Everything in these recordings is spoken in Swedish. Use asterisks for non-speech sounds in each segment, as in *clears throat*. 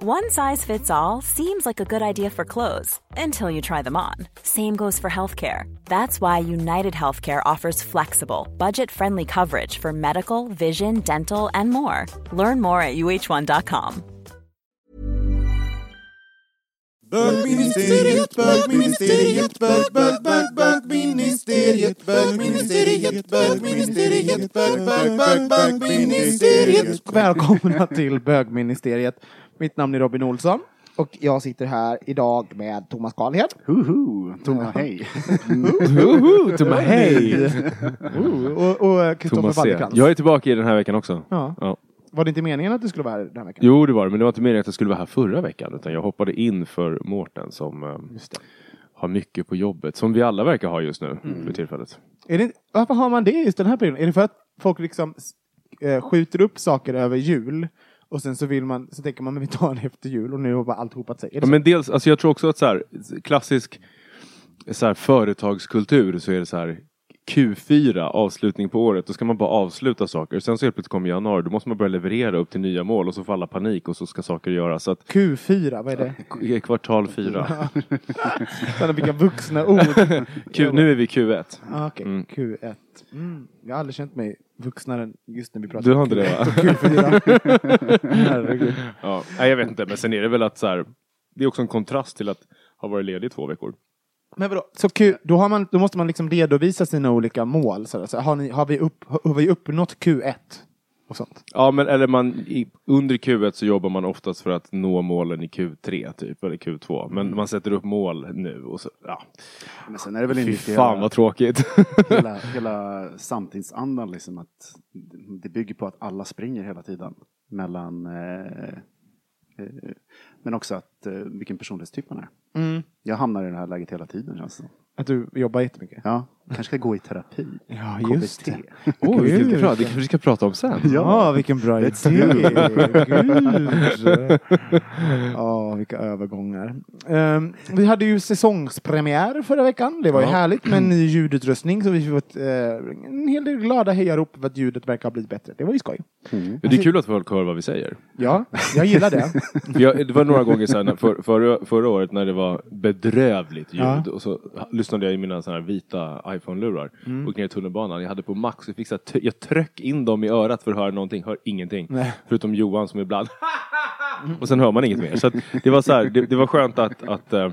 One size fits all seems like a good idea for clothes until you try them on. Same goes for healthcare. That's why United Healthcare offers flexible, budget friendly coverage for medical, vision, dental, and more. Learn more at uh1.com. Bögministeriet, bögministeriet, bög, bög, bög, bögministeriet, bögministeriet, bögministeriet, bög, bög, bög, bögministeriet. Välkomna till bögministeriet. Mitt namn är Robin Olsson och jag sitter här idag med Thomas Karlhed. Hoho, Thomas, hej. Woho, Thomas, hej! Och, Kristoffer. Wallercrantz. Jag är tillbaka i den här veckan också. Ja. Ja. Var det inte meningen att du skulle vara här den här veckan? Jo, det var det, men det var inte meningen att jag skulle vara här förra veckan, utan jag hoppade in för Mårten som eh, har mycket på jobbet, som vi alla verkar ha just nu för tillfället. Är det, varför har man det just den här perioden? Är det för att folk liksom eh, skjuter upp saker över jul och sen så vill man, så tänker man men vi tar det efter jul och nu har bara allt hopat sig. Ja, men dels, alltså jag tror också att så här, klassisk så här, företagskultur så är det så här Q4, avslutning på året, då ska man bara avsluta saker. Sen så helt plötsligt kommer januari, då måste man börja leverera upp till nya mål och så får alla panik och så ska saker göras. Så att Q4, vad är det? k- kvartal fyra. Sådana *laughs* vilka vuxna ord. *laughs* Q, nu är vi Q1. Ah, Okej, Mm. Q1. Mm. Jag har aldrig känt mig vuxnare just när vi pratar Du har inte det va? *laughs* Q4. *laughs* Herregud. Ja, nej, jag vet inte, men sen är det väl att så här, det är också en kontrast till att ha varit ledig i två veckor. Men vadå? Så Q, då, har man, då måste man liksom redovisa sina olika mål. Så så har, ni, har, vi upp, har vi uppnått Q1? Och sånt. Ja, men eller man, i, under Q1 så jobbar man oftast för att nå målen i Q3 typ, eller Q2. Men man sätter upp mål nu och så, ja. Men sen är det väl Fy fan hela, vad tråkigt. *laughs* hela, *laughs* hela samtidsandan liksom att det bygger på att alla springer hela tiden. Mellan, eh, eh, men också att eh, vilken personlighetstyp man är. Mm. Jag hamnar i det här läget hela tiden känns det som. Att du jobbar jättemycket. Ja, kanske ska gå i terapi. Ja, KBT. det. Gud. vilket bra. Det kanske vi ska prata om sen. Ja, vilken bra idé. Gud. *laughs* Ja, vilka övergångar. Ehm, vi hade ju säsongspremiär förra veckan. Det var ju Ja. härligt med en ny ljudutrustning. Så vi har fått uh, en hel del glada hejarop för att ljudet verkar ha blivit bättre. Det var ju skoj. Mm. Det är kul att folk hör vad vi säger. Ja, jag gillar det. *laughs* För Jag, det var några gånger sen, för, förra, förra året när det var bedrövligt ljud Ja. och så lyssnade jag i mina såna här vita iPhone-lurar Mm. och ner i tunnelbanan. Jag hade på max, jag, fick så här, t- jag tryck in dem i örat för att höra någonting, hör ingenting. Nej. Förutom Johan som ibland *laughs* och sen hör man inget mer. Så det var så här, det, det var skönt att, att eh,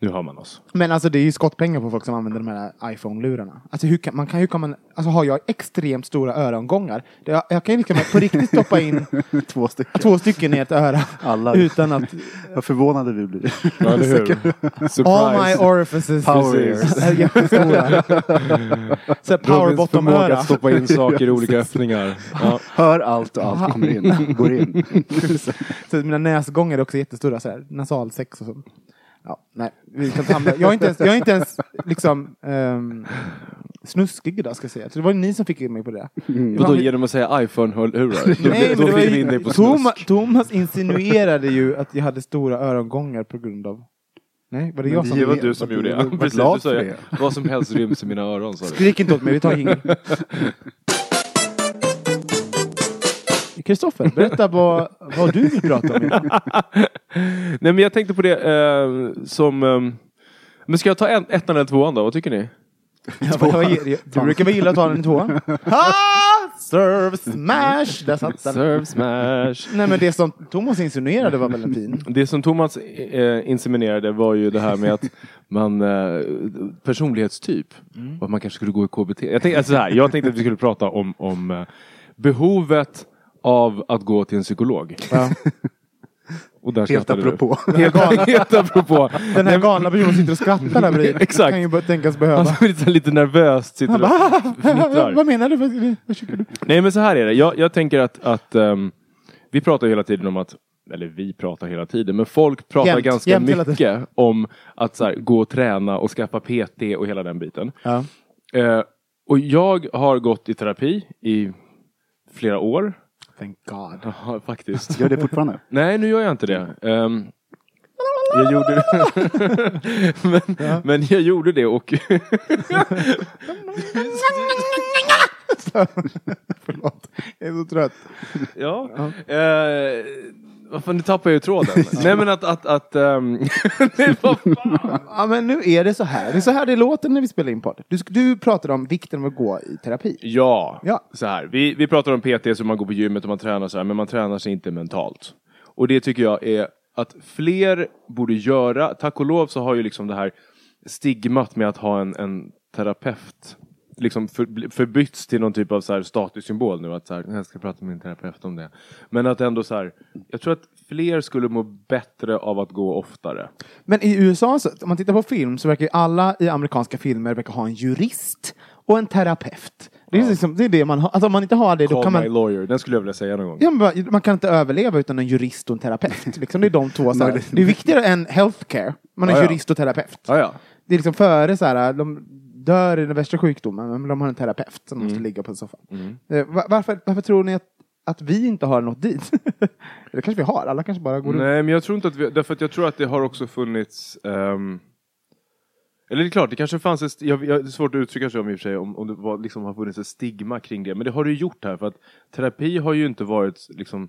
nu hör man oss. Men alltså det är ju skottpengar på folk som använder de här iPhone-lurarna. Alltså hur kan man, kan, hur kan man, alltså har jag extremt stora örongångar, det, jag, jag kan ju liksom på riktigt stoppa in *laughs* Två stycken. två stycken i ett öra. Alla. Utan att Vad förvånade vi blir. Ja, eller hur? *laughs* all my orifices Power är jättestora. *laughs* Så power bottom öra. att stoppa in saker i olika öppningar. Ja. Hör allt och allt kommer in. Går in. Så mina näsgångar är också jättestora, så här, nasalsex och sånt. Ja, nej, vi kan hamna. Jag är inte ens, jag är inte ens liksom um, snuskig idag ska jag säga. Så det var ju ni som fick in mig på det. Det Vadå genom att säga iPhone-hörlurar? Nej, men Då det var fick vi in dig ju, på Thomas, insinuerade ju att jag hade stora örongångar på grund av... Nej, var det jag det som... Det var du som gjorde det. precis, du sa. Vad som helst ryms i mina öron du. Skrik inte åt mig, vi tar ingen. *laughs* Kristoffer, berätta vad, vad du vill prata om. *laughs* Nej men jag tänkte på det eh, som... Eh, men ska jag ta en, ettan eller tvåan då? Vad tycker ni? Jag bara, jag, jag, du brukar väl gilla att ta den i tvåan? *laughs* Ha! Serve smash! Där satt den. Serve smash. Nej men det som Thomas insinuerade var väl en fin? Det som Thomas eh, inseminerade var ju det här med att man eh, personlighetstyp. Och att man kanske skulle gå i KBT. Jag tänkte, alltså så här, jag tänkte att vi skulle prata om, om eh, behovet av att gå till en psykolog. Ja. *laughs* Och där Helt du. apropå. *laughs* Helt *laughs* Helt apropå. den här galna personen sitter och skrattar där bredvid. Exakt. Kan ju bara tänkas behöva. Han är lite, lite nervöst sitter Han och bara, fnittrar. vad menar du? Vad, vad tycker du? Nej men så här är det. Jag, jag tänker att, att ehm, vi pratar hela tiden om att eller vi pratar hela tiden, men folk pratar Jämt, ganska jämt hela mycket om att så här, gå och träna och skaffa PT och hela den biten. Ja. Eh, och jag har gått i terapi i flera år. Thank God. *laughs* Ja, faktiskt. Gör det fortfarande? *laughs* Nej, nu gör jag inte det. Ehm, jag gjorde det. *laughs* men, men jag gjorde det och... Förlåt. Jag är så trött. ja. Eh, vad fan, nu tappar jag ju tråden. *laughs* Nej men att... att, att nej, vad fan. Ja, men nu är det så här. Det är så här det låter när vi spelar in podd. Du, du pratade om vikten av att gå i terapi. Ja, Ja. så här. Vi, vi pratar om PT, så man går på gymmet och man tränar så här, men man tränar sig inte mentalt. Och det tycker jag är att fler borde göra. Tack och lov så har ju liksom det här stigmat med att ha en, en terapeut liksom för, förbytts till någon typ av så här statussymbol nu. Att så här, jag ska prata med min terapeut om det. Men att ändå så här, jag tror att fler skulle må bättre av att gå oftare. Men i USA, så, om man tittar på film, så verkar ju alla i amerikanska filmer verkar ha en jurist och en terapeut. Det är, liksom, det, är det man har. Alltså om man inte har det, då Call kan my man... lawyer, den skulle jag vilja säga någon gång. Ja, bara- man kan inte överleva utan en jurist och en terapeut. Liksom, det är de två. Så här. *laughs* Det är viktigare än healthcare. Man är Ja, ja. jurist och terapeut. Ja, ja. Det är liksom före så här, de dör i den värsta sjukdomen, men de har en terapeut som Mm. måste ligga på soffan. Eh, va- Varför, varför tror ni att, att vi inte har nått dit? *laughs* det kanske vi har, alla kanske bara går. Nej, men jag tror inte att vi, därför att jag tror att det har också funnits ehm, eller det är klart, det kanske fanns ett, jag, jag, det är svårt att uttrycka sig om i och för sig, om, om det var, liksom, har funnits ett stigma kring det. Men det har det ju gjort här, för att terapi har ju inte varit, liksom,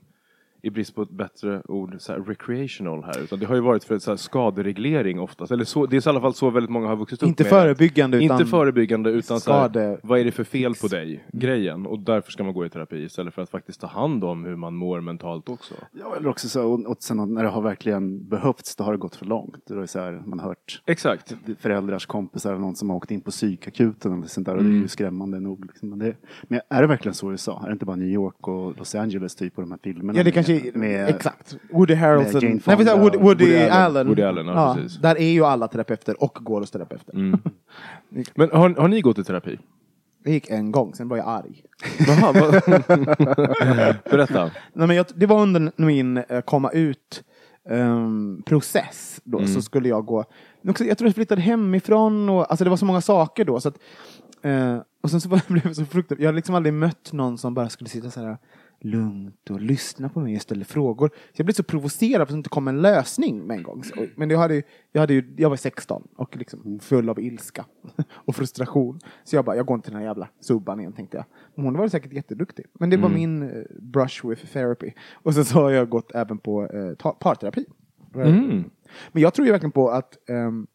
i brist på ett bättre ord, så här, recreational här. Utan det har ju varit för så här, skadereglering oftast. Eller så, det är i alla fall så väldigt många har vuxit upp Inte med. förebyggande, utan Inte förebyggande utan så här, skade- vad är det för fel på dig? Grejen. Och därför ska man gå i terapi istället för att faktiskt ta hand om hur man mår mentalt också. Ja, eller också så, och, och sen när det har verkligen behövts, då har det gått för långt. Då är det så här, man har hört Exakt. föräldrars kompisar, någon som har åkt in på psykakuten eller sånt där. Och det Mm. är ju skrämmande nog. Liksom. Men, det, men är det verkligen så i USA? Är det inte bara New York och Los Angeles typ på de här filmerna? Ja, med, exakt. Woody Harrelson. med Jane Nej, Fonda Woody, och Woody, Woody Allen. Allen. Woody Allen, ja, precis. Där är ju alla terapeuter och går hos terapeuter. *laughs* Men har, har ni gått i terapi? Det gick en gång, sen var jag arg. Jaha, vad- *laughs* Berätta. Nej, men jag, det var under min eh, komma ut ehm, process. Då, Så skulle jag gå. Jag tror jag flyttade hemifrån och alltså det var så många saker då. Så att, eh, och sen så *laughs* blev jag så fruktansvärt. Jag har liksom aldrig mött någon som bara skulle sitta så här lugnt och lyssna på mig och ställa frågor. Så jag blev så provocerad för att det inte kom en lösning med en gång. Men jag, hade, ju- jag, hade ju, jag var 16 och liksom full av ilska *laughs* och frustration. Så jag bara, jag går inte till den här jävla subban igen tänkte jag. Men hon var säkert jätteduktig. Men det var min eh, brush with therapy. Och sen så har jag gått även på eh, parterapi. Men jag tror ju verkligen på att ehm,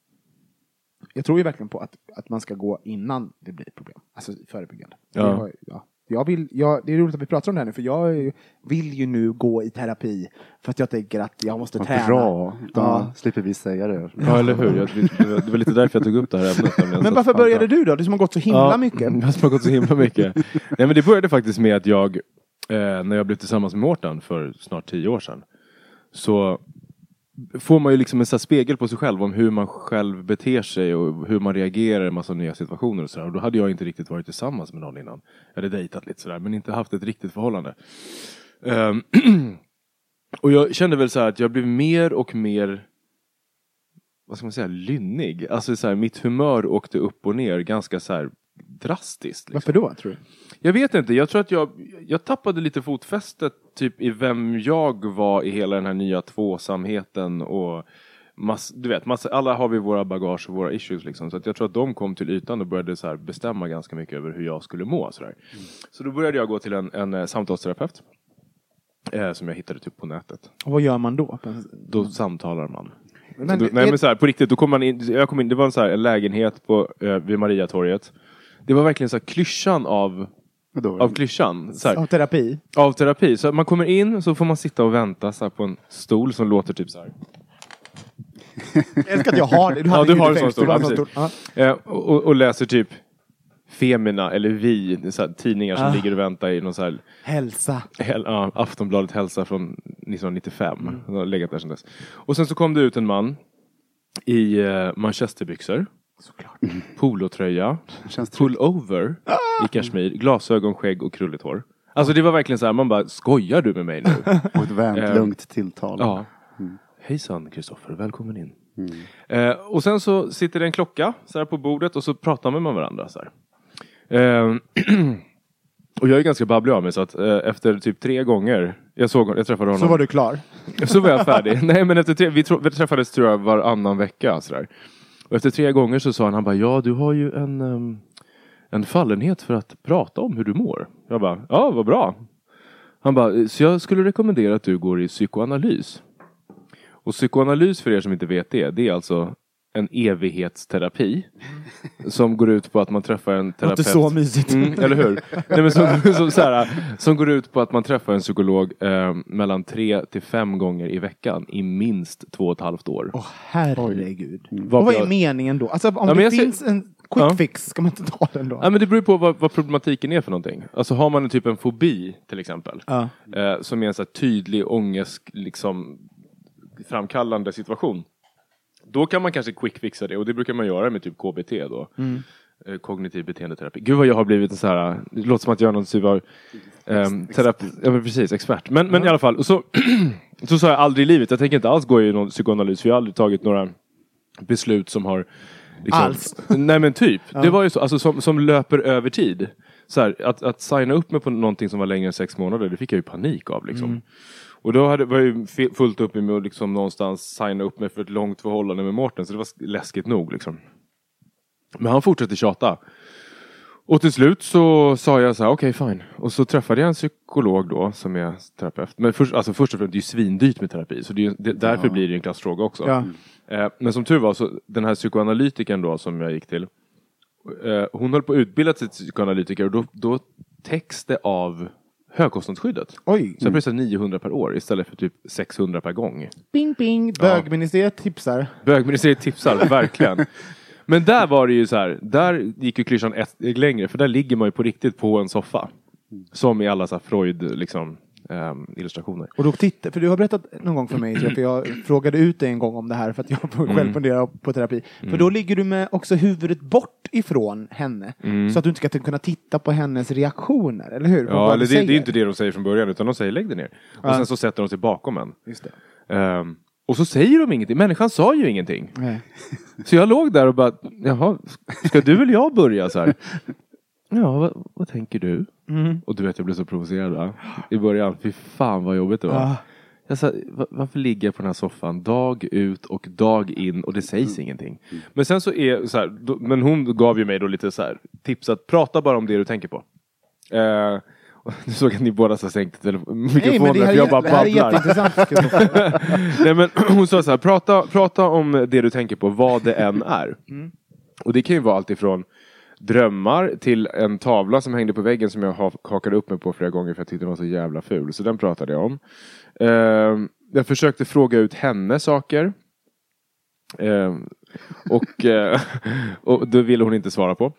jag tror ju verkligen på att, att man ska gå innan det blir ett problem. Alltså förebyggande. Ja. Har, ja. Jag vill, jag, det är roligt att vi pratar om det här nu, för jag vill ju nu gå i terapi för att jag tänker att jag måste Vad träna. bra, då Ja. slipper vi säga det. Ja, eller hur? Jag, det var- lite därför jag tog upp det här ämnet. Men varför började du då? Du som har gått så himla Ja, mycket. *laughs* Jag som har gått så himla mycket. Nej, men det började faktiskt med att jag, eh, när jag blev tillsammans med Mårten för snart tio år sedan, så får man ju liksom en sån här spegel på sig själv om hur man själv beter sig och hur man reagerar i en massa nya situationer och sådär. Och då hade jag inte riktigt varit tillsammans med någon innan. Jag hade dejtat lite sådär, men inte haft ett riktigt förhållande. Um, *clears throat* och jag kände väl så här att jag blev mer och mer vad ska man säga, lynnig. Alltså så här, mitt humör åkte upp och ner ganska så här drastiskt. Liksom. Varför då, tror du? Jag vet inte, jag tror att jag, jag tappade lite fotfästet typ i vem jag var i hela den här nya tvåsamheten och mass, du vet, massa, alla har vi våra bagage och våra issues liksom. Så att jag tror att de kom till ytan och började så bestämma ganska mycket över hur jag skulle må. Så, där. så då började jag gå till en, en eh, samtalsterapeut. Eh, som jag hittade typ på nätet. Och vad gör man då? Då samtalar man. Men då, nej men så här, på riktigt, då kom man in, jag kom in, det var en, så här, en lägenhet på, eh, vid Mariatorget. Det var verkligen så här, klyschan av, Vadå? av klyschan. Så här, Av terapi? av terapi. Så man kommer in så får man sitta och vänta så här, på en stol som låter typ så här. Jag älskar att jag har det. Du Ja, du har en sån en ja. Ja. Eh, och, och läser typ Femina eller Vi, så här, tidningar som Ah. ligger och väntar i någon så här Hälsa. Hel, ja, Aftonbladet Hälsa från 1995. Den har legat där sedan dess. Och sen så kom det ut en man i eh, manchesterbyxor, Såklart. *laughs* polotröja, pullover i kashmir, glasögon, skägg och krulligt hår. Alltså det var verkligen så här, man bara, skojar du med mig nu? *laughs* Och ett vänt, Eh, lugnt tilltal. Ja. Hejsan Kristoffer, välkommen in. Eh, och sen så sitter det en klocka så här på bordet och så pratar man med varandra. Så här. Eh, *clears throat* och jag är ganska babblig av mig så att eh, efter typ tre gånger jag, såg, jag träffade honom. Så var du klar. Så var jag färdig. *laughs* Nej men efter tre, vi, tro, vi träffades tror jag varannan vecka. Sådär. Och efter tre gånger så sa han, han bara, ja du har ju en, um, en fallenhet för att prata om hur du mår. Jag bara, ja vad bra. Han bara, så jag skulle rekommendera att du går i psykoanalys. Och psykoanalys för er som inte vet det, det är alltså en evighetsterapi. Som går ut på att man träffar en Det terapeut. låter så mysigt. Mm, eller hur? Nej, men som, *laughs* som, så här, som går ut på att man träffar en psykolog eh, mellan tre till fem gånger i veckan i minst två och ett halvt år. Åh herregud. Vad Och vad är jag- meningen då? Alltså om men det jag ser- finns en quick Ja. fix, ska man inte ta den då? Ja, men det beror på vad, vad problematiken är för någonting. Alltså har man en typ en fobi till exempel. Ja. Eh, som är en så här tydlig ångest liksom, framkallande situation. Då kan man kanske quick fixa det och det brukar man göra med typ KBT då. Eh, kognitiv beteendeterapi. Gud vad jag har blivit en så här, det låter som att jag är någon typ av um, terapi, ja men precis, expert. Men, men i alla fall, och så, *clears throat* så sa jag aldrig i livet, jag tänker inte alls gå i någon psykoanalys för jag har aldrig tagit några beslut som har liksom, Alls? *laughs* Nej men typ. Det var ju så, alltså som, som löper över tid. Så här, att, att signa upp mig på någonting som var längre än sex månader, det fick jag ju panik av liksom. Och då hade, var jag ju fullt upp med att liksom någonstans signa upp mig för ett långt förhållande med Mårten, så det var sk- läskigt nog liksom. Men han fortsatte tjata. Och till slut så sa jag så här, okej fine. Och så träffade jag en psykolog då som är terapeut. Men först, alltså först och främst, det är ju svindyrt med terapi. Så det är, det, därför blir det en klassfråga också. Ja. Eh, men som tur var, så den här psykoanalytikern då som jag gick till. Eh, hon höll på att utbilda sig till psykoanalytiker och då, då täcks det av högkostnadsskyddet. Oj. Så jag pressade 900 per år istället för typ 600 per gång. Bing bing, bögministeriet tipsar. Bögministeriet tipsar, *laughs* verkligen. Men där var det ju så här, där gick ju klyschan ett steg längre för där ligger man ju på riktigt på en soffa. Som i alla så här Freud liksom, ehm, illustrationer. Och då titta, för du har berättat någon gång för mig, för jag frågade ut dig en gång om det här för att jag *laughs* Mm. själv funderar på terapi. För då ligger du med också huvudet bort ifrån henne. Mm. Så att du inte ska kunna titta på hennes reaktioner, eller hur? Ja, eller det, det är inte det de säger från början utan de säger lägg dig ner. Och Ja. sen så sätter de sig bakom en. Just det. Ehm, och så säger de ingenting. Människan sa ju ingenting. Nej. *laughs* Så jag låg där och bara, jaha, ska du eller jag börja så här? *laughs* Ja, vad, vad tänker du? Mm. Och du vet, jag blev så provocerad va? i början. Fy fan vad jobbigt det var. Ah. Jag sa, "Va- varför ligger jag på den här soffan dag ut och dag in och det sägs ingenting? Men sen så är så här, då, men hon gav ju mig då lite så här tips att prata bara om det du tänker på. Eh, *laughs* nu såg jag att ni båda så sänkte mikrofonen Nej, men det för här, jag är, bara babblar. *laughs* Nej, men *clears throat* hon sa så här, prata, prata om det du tänker på, vad det än *laughs* är. Och det kan ju vara allt ifrån drömmar till en tavla som hängde på väggen som jag hakade upp mig på flera gånger för jag tyckte den var så jävla ful. Så den pratade jag om. Eh, jag försökte fråga ut henne saker. Eh, och, eh, *laughs* och det ville hon inte svara på.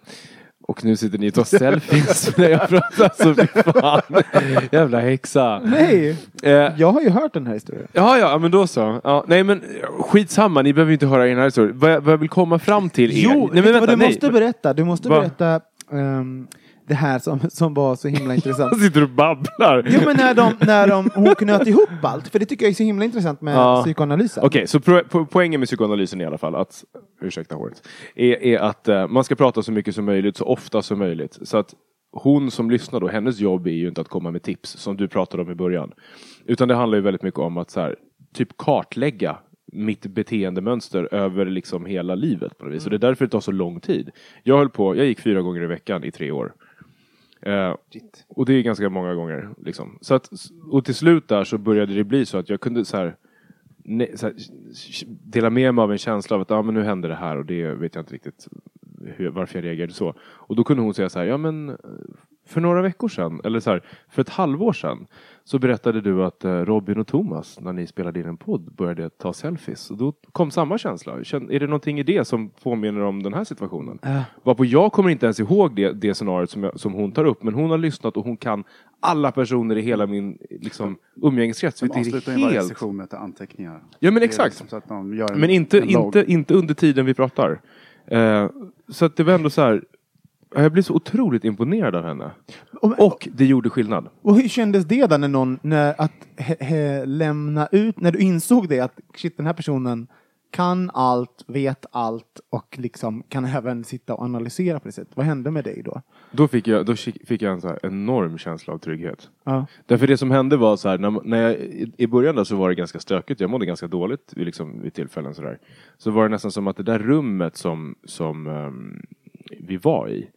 Och nu sitter ni och tar selfies *laughs* när jag pratar så fy fan. Jävla häxa. Nej, Eh, jag har ju hört den här historien. Ja, ja, men då så. Ja, nej, men skitsamma, ni behöver inte höra den här historien. Vad jag, vad jag vill komma fram till är... Jo, nej, men vänta, du nej. måste berätta. Du måste Va? berätta ehm, det här som, som var så himla *laughs* intressant. Han sitter och babblar. Jo men när, de, när de, hon knöt ihop allt, för det tycker jag är så himla intressant med Ja. psykoanalysen. Okej, så pro, po, poängen med psykoanalysen i alla fall, att, ursäkta håret, är, är att eh, man ska prata så mycket som möjligt, så ofta som möjligt. Så att hon som lyssnar då, hennes jobb är ju inte att komma med tips, som du pratade om i början. Utan det handlar ju väldigt mycket om att så här, typ kartlägga mitt beteendemönster över liksom hela livet på något vis. Och det är därför det tar så lång tid. Jag höll på, jag gick fyra gånger i veckan i tre år. Eh, och det är ganska många gånger. Liksom. Så att, och till slut där så började det bli så att jag kunde så här, ne, så här, dela med mig av en känsla av att ah, men nu hände det här och det vet jag inte riktigt hur, varför jag reagerade så. Och då kunde hon säga så här, ja men för några veckor sedan, eller så här, för ett halvår sedan så berättade du att eh, Robin och Thomas, när ni spelade in en podd, började ta selfies. Och då kom samma känsla. Är det någonting i det som påminner om den här situationen? Äh. Varpå jag kommer inte ens ihåg det, det scenariot som, jag, som hon tar upp, men hon har lyssnat och hon kan alla personer i hela min liksom, umgängeskrets. De avslutar ju varje session med att anteckningar. Ja men exakt. liksom en, Men inte, inte, inte under tiden vi pratar. Eh, så att det var ändå så här. Jag blev så otroligt imponerad av henne. Och, Och det gjorde skillnad. och hur kändes det då när någon, när, att he, he, lämna ut, när du insåg det att shit, den här personen kan allt, vet allt och liksom kan även sitta och analysera på det sättet. Vad hände med dig då? Då fick jag, då fick jag en så enorm känsla av trygghet. Ja. Därför det som hände var så här, när, när jag, i- början då så var det ganska stökigt, jag mådde ganska dåligt vid, liksom, vid tillfällen sådär. Så var det nästan som att det där rummet som, som ehm, vi var i,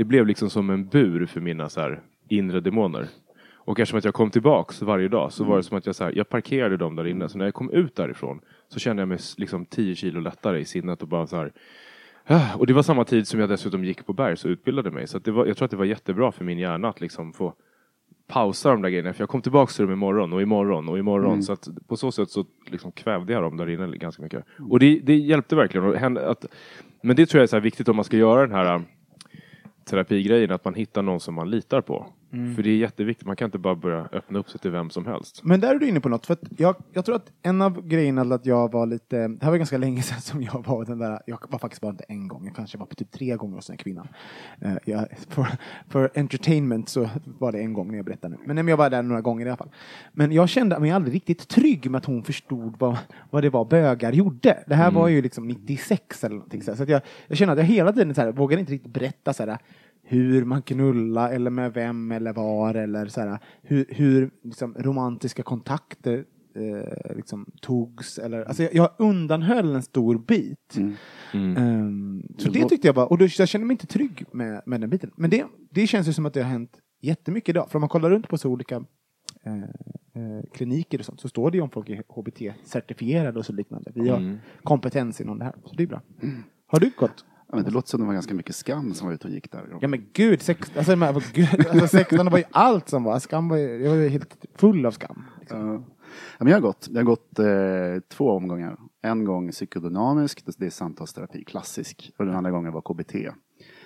det blev liksom som en bur för mina så här, inre demoner. Och eftersom att jag kom tillbaks varje dag så var det som att jag, så här, jag parkerade dem där inne. Så när jag kom ut därifrån så kände jag mig liksom 10 kilo lättare i sinnet och bara så här, Ah, Och det var samma tid som jag dessutom gick på Bergs och utbildade mig. Så det var, jag tror att det var jättebra för min hjärna att liksom få pausa de där grejerna. För jag kom tillbaka till dem imorgon och imorgon och imorgon. Så att på så sätt så liksom kvävde jag dem där inne ganska mycket. Och det, det hjälpte verkligen. Att, men det tror jag är så viktigt om man ska göra den här terapigrejen. Att man hittar någon som man litar på. För det är jätteviktigt. Man kan inte bara börja öppna upp sig till vem som helst. Men där är du inne på något. För jag, jag tror att en av grejerna till att jag var lite, det här var ganska länge *laughs* sedan som jag var den där, jag var faktiskt bara inte en gång, jag kanske var på typ tre gånger hos den kvinnan. Eh, jag, för, för entertainment så var det en gång när jag berättade nu. Men nej, jag var där några gånger i alla fall. Men jag kände mig aldrig riktigt trygg med att hon förstod vad, vad det var bögar gjorde. Det här var ju liksom 96 eller någonting. Så, så jag, jag kände att jag hela tiden så här, vågade inte riktigt berätta så här, hur man knulla eller med vem eller var eller så här, hur, hur liksom, romantiska kontakter eh, liksom, togs. Eller, alltså, jag, jag undanhöll en stor bit. Ehm, så det tyckte jag bara, och då, jag kände mig inte trygg med, med den biten. Men det, det känns ju som att det har hänt jättemycket idag. För om man kollar runt på så olika eh, eh, kliniker och sånt så står det ju om folk är HBT-certifierade och så liknande. Vi har kompetens inom det här, så det är bra. Har du gått? Ja, men det låter som det var ganska mycket skam som var ute och gick där. Ja men gud, sex, alltså, men, vad gud alltså 16 var ju allt som var. Skam var ju, jag var ju helt full av skam. Liksom. Ja. Ja, men jag har gått, jag har gått eh, två omgångar. En gång psykodynamisk, det det är samtalsterapi, klassisk. Och den andra gången var KBT.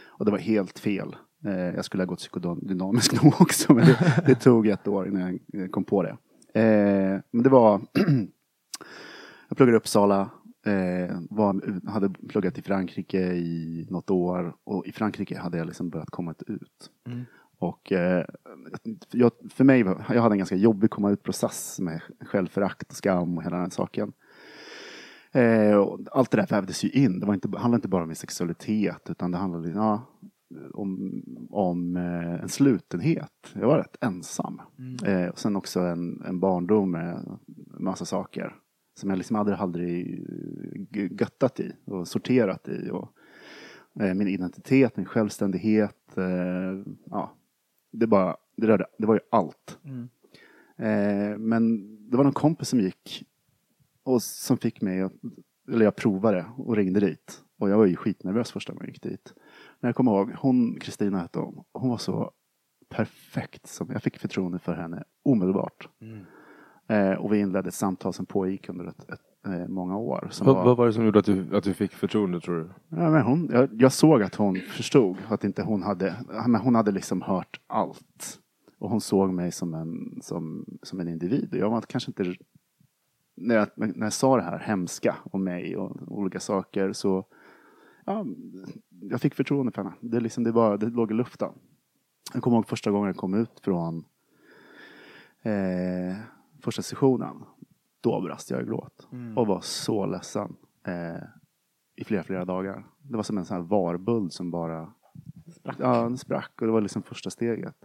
Och det var helt fel. Eh, jag skulle ha gått psykodynamisk *laughs* nog också, men det, det tog ett år innan jag eh, kom på det. Eh, men det var, *clears throat* jag pluggade i Uppsala, eh, var, hade pluggat i Frankrike i något år och i Frankrike hade jag liksom börjat komma ut. Och eh, jag, för mig, jag hade en ganska jobbig komma ut-process med självförakt och skam och hela den saken. Eh, allt det där vävdes ju in. Det var inte, handlade inte bara om min sexualitet utan det handlade ja, om, om eh, en slutenhet. Jag var rätt ensam. Eh, och sen också en, en barndom med massa saker som jag liksom aldrig, aldrig eh, göttat i och sorterat i. Och, eh, min identitet, min självständighet. Eh, ja, det, bara, det, rörde, det var ju allt. Eh, men det var någon kompis som gick och som fick mig, att, eller jag provade och ringde dit. Och jag var ju skitnervös första gången jag gick dit. Men jag kommer ihåg, hon, Kristina hette hon, hon var så perfekt. Som, jag fick förtroende för henne omedelbart. Eh, och vi inledde ett samtal som pågick under ett, ett, eh, många år. Vad, vad var det som gjorde att du, att du fick förtroende tror du? Ja, men hon, jag, jag såg att hon förstod att inte hon hade, men hon hade liksom hört allt. Och hon såg mig som en, som, som en individ. Och Jag var kanske inte, när jag, när jag sa det här hemska om mig och olika saker så, ja, jag fick förtroende för henne. Det, liksom, det, bara, det låg i luften. Jag kommer ihåg första gången jag kom ut från eh, första sessionen. Då brast jag i gråt och var så ledsen eh, i flera, flera dagar. Det var som en sån här varböld som bara sprack. Ja, den sprack och det var liksom första steget.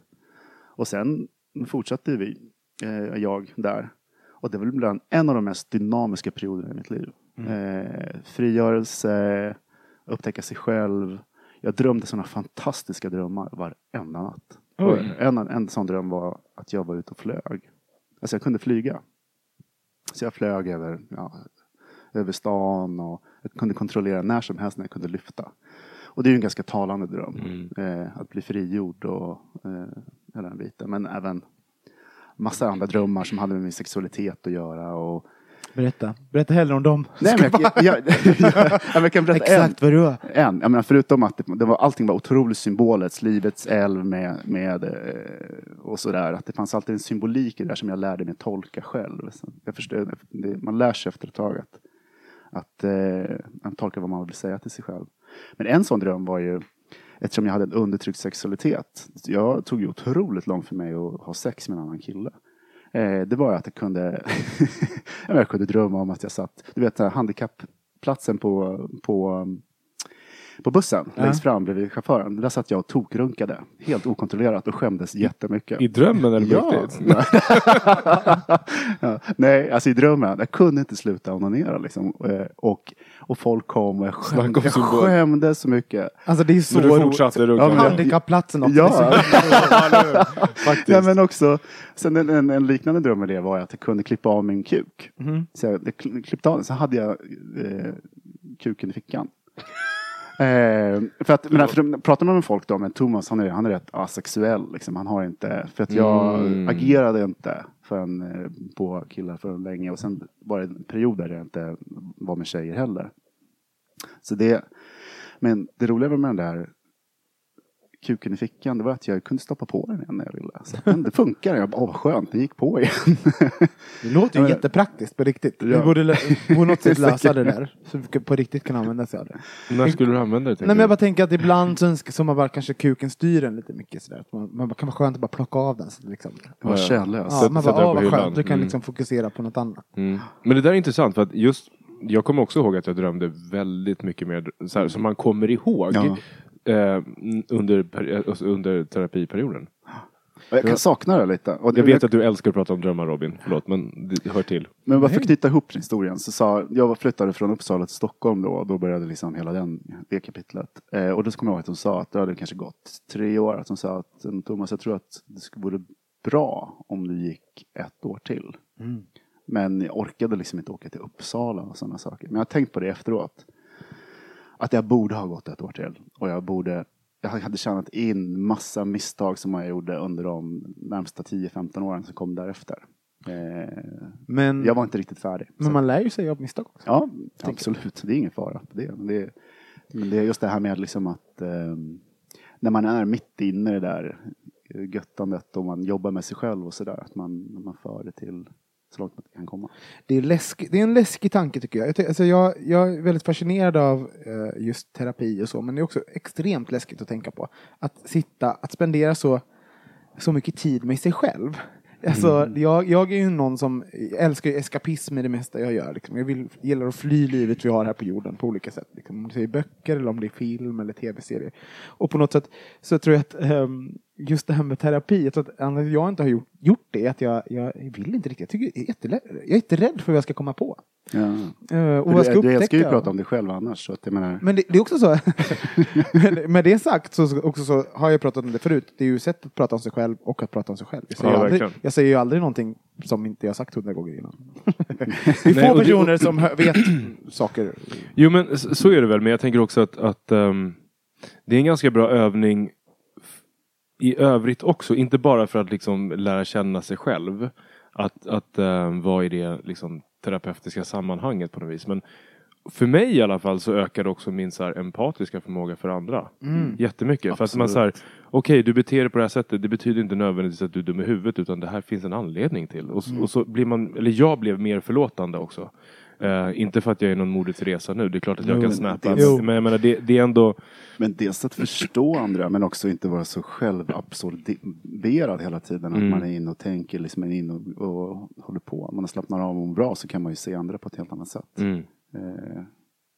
Och sen fortsatte vi, eh, jag där. Och det var bland en av de mest dynamiska perioderna i mitt liv. Eh, frigörelse, upptäcka sig själv. Jag drömde sådana fantastiska drömmar varenda natt. En, en sån dröm var att jag var ute och flög. Alltså jag kunde flyga. Så jag flög över, ja, över stan och jag kunde kontrollera när som helst när jag kunde lyfta. Och det är ju en ganska talande dröm. Eh, att bli frigjord och eh, hela den biten. Men även massa andra drömmar som hade med min sexualitet att göra. Och, Berätta. Berätta hellre om dem. nej, men jag, jag, jag, *laughs* jag, jag kan berätta en, Exakt vad du en. Jag menar, förutom att det, det var, allting var otroligt symboliskt, livets älv med, med eh, och sådär. Att det fanns alltid en symbolik i det där som jag lärde mig tolka själv. Så jag förstår, det, man lär sig efter ett tag att, att, eh, att tolka vad man vill säga till sig själv. Men en sån dröm var ju eftersom jag hade en undertryckt sexualitet. Jag tog ju otroligt långt för mig att ha sex med en annan kille. Eh, det var att jag kunde, *laughs* jag kunde drömma om att jag satt, du vet handikappplatsen på, på, på bussen Ja. längst fram bredvid chauffören. Där satt jag och tokrunkade helt okontrollerat och skämdes jättemycket. I drömmen eller på Ja. riktigt? *laughs* ja. Nej, alltså i drömmen. Jag kunde inte sluta onanera liksom. Eh, Och, och folk kom och jag skämdes, jag skämdes så mycket. Alltså det är så Men du roligt. fortsatte runka? Ja, Handikappplatsen också. Ja. *laughs* Faktiskt. Ja, men också, sen en, en, en liknande dröm med det var att jag kunde klippa av min kuk. Mhm. Så jag jag kl- klippte av den, så hade jag eh, kuken i fickan. Eh, för att, men för, pratar man med folk då, men Thomas han är, han är rätt asexuell. Liksom. Han har inte, för att jag Mm. agerade inte förrän, eh, på killar för länge och sen var det en period där jag inte var med tjejer heller. Så det, men det roliga med den där kuken i fickan, det var att jag kunde stoppa på den igen när jag ville. Så, men det funkar, jag bara, åh vad skönt, den gick på igen. *laughs* Det låter ju men- jättepraktiskt på riktigt. Vi Ja. borde, på något *laughs* sätt lösa det där. Så vi på riktigt kan använda sig av det. När skulle du använda det? Nej men jag bara tänker att ibland så önskar som man bara kanske kuken styr en lite mycket sådär. Man, man bara, kan vara skönt att bara plocka av den. Så liksom. Jag var kärnlös. Ja, man bara, åh vad hyllan. skönt. Du kan Mm. liksom fokusera på något annat. Mm. Men det där är intressant för att just jag kommer också ihåg att jag drömde väldigt mycket mer så här, som man kommer ihåg Ja. Eh, under, alltså under terapiperioden. Jag kan sakna det lite. Och det Jag vet att du älskar att prata om drömmar Robin, förlåt men det hör till. Men bara för att knyta ihop historien så sa jag var flyttade från Uppsala till Stockholm då och då började liksom hela den, det kapitlet. Eh, och då kommer jag ihåg att hon sa att det hade kanske gått tre år. Att hon sa att "Mm, Thomas jag tror att det skulle vore bra om du gick ett år till. Men jag orkade liksom inte åka till Uppsala och sådana saker. Men jag har tänkt på det efteråt. Att jag borde ha gått ett år till. Och jag borde, jag hade tjänat in massa misstag som jag gjorde under de närmsta 10-15 åren som kom därefter. Eh, Men, jag var inte riktigt färdig. Så- men man lär ju sig av misstag också. Ja, absolut. Det är ingen fara på det. Men det, är, men det är just det här med liksom att eh, när man är mitt inne i det där göttandet och man jobbar med sig själv och sådär, att man, man för det till så långt man kan komma. Det är, läsk, det är en läskig tanke tycker jag. Jag, alltså jag. Jag är väldigt fascinerad av eh, just terapi och så, men det är också extremt läskigt att tänka på. Att sitta, att spendera så, så mycket tid med sig själv. Alltså, jag, jag är ju någon som älskar eskapism i det mesta jag gör. Liksom. Jag vill, gillar att fly livet vi har här på jorden på olika sätt. Liksom. Om det är böcker eller om det är film eller tv-serier. Och på något sätt så tror jag att ehm, just det här med terapi, jag tror att jag inte har gjort, gjort det är att jag, jag vill inte riktigt. Jag, tycker, jag, är jättelä- jag är jätterädd för vad jag ska komma på. Ja. Eh, och Du, vad jag ska du upptäcka. älskar ju att prata om dig själv annars. Så att jag menar, Men det, det är också så, *laughs* med, med det sagt så, så, också så har jag pratat om det förut. Det är ju sätt att prata om sig själv och att prata om sig själv. Jag säger, Ja, ju aldrig, jag säger ju aldrig någonting som inte jag har sagt hundra gånger innan. *laughs* det är få personer som vet *clears throat* saker. Jo men så är det väl, men jag tänker också att, att ehm, det är en ganska bra övning i övrigt också. Inte bara för att liksom lära känna sig själv. Att, att um, vara i det liksom, terapeutiska sammanhanget på något vis. Men för mig i alla fall så ökar det också min så här, empatiska förmåga för andra. Jättemycket. För att man så här, okej du beter dig på det här sättet. Det betyder inte nödvändigtvis att du är dum i huvudet utan det här finns en anledning till. Och, s- och så blir man, eller jag blev mer förlåtande också. Eh, inte för att jag är någon modets resa nu. Det är klart att jag Jo, kan men snappa. Men jag menar det, det är ändå men dels att förstå andra men också inte vara så självabsorberad hela tiden. Att Mm. man är inne och tänker, liksom är inne och, och håller på. Om man slappnar av och mår bra så kan man ju se andra på ett helt annat sätt. mm,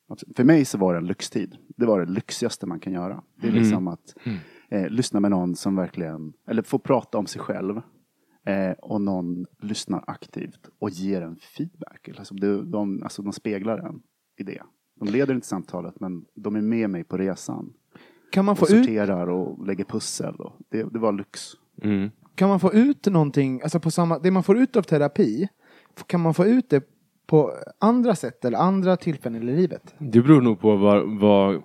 absolut. för mig så var det en lyxtid. Det var det lyxigaste man kan göra. Det är Mm. liksom att eh, lyssna med någon som verkligen, eller få prata om sig själv. Eh, och någon lyssnar aktivt och ger en feedback. Alltså de, de, alltså de speglar en i det. De leder inte samtalet men de är med mig på resan. Kan man Och få ut, sorterar och lägger pussel. Och det, det var lyx. mm. kan man få ut någonting, alltså på samma, det man får ut av terapi, kan man få ut det på andra sätt eller andra tillfällen i livet? Det beror nog på vad, vad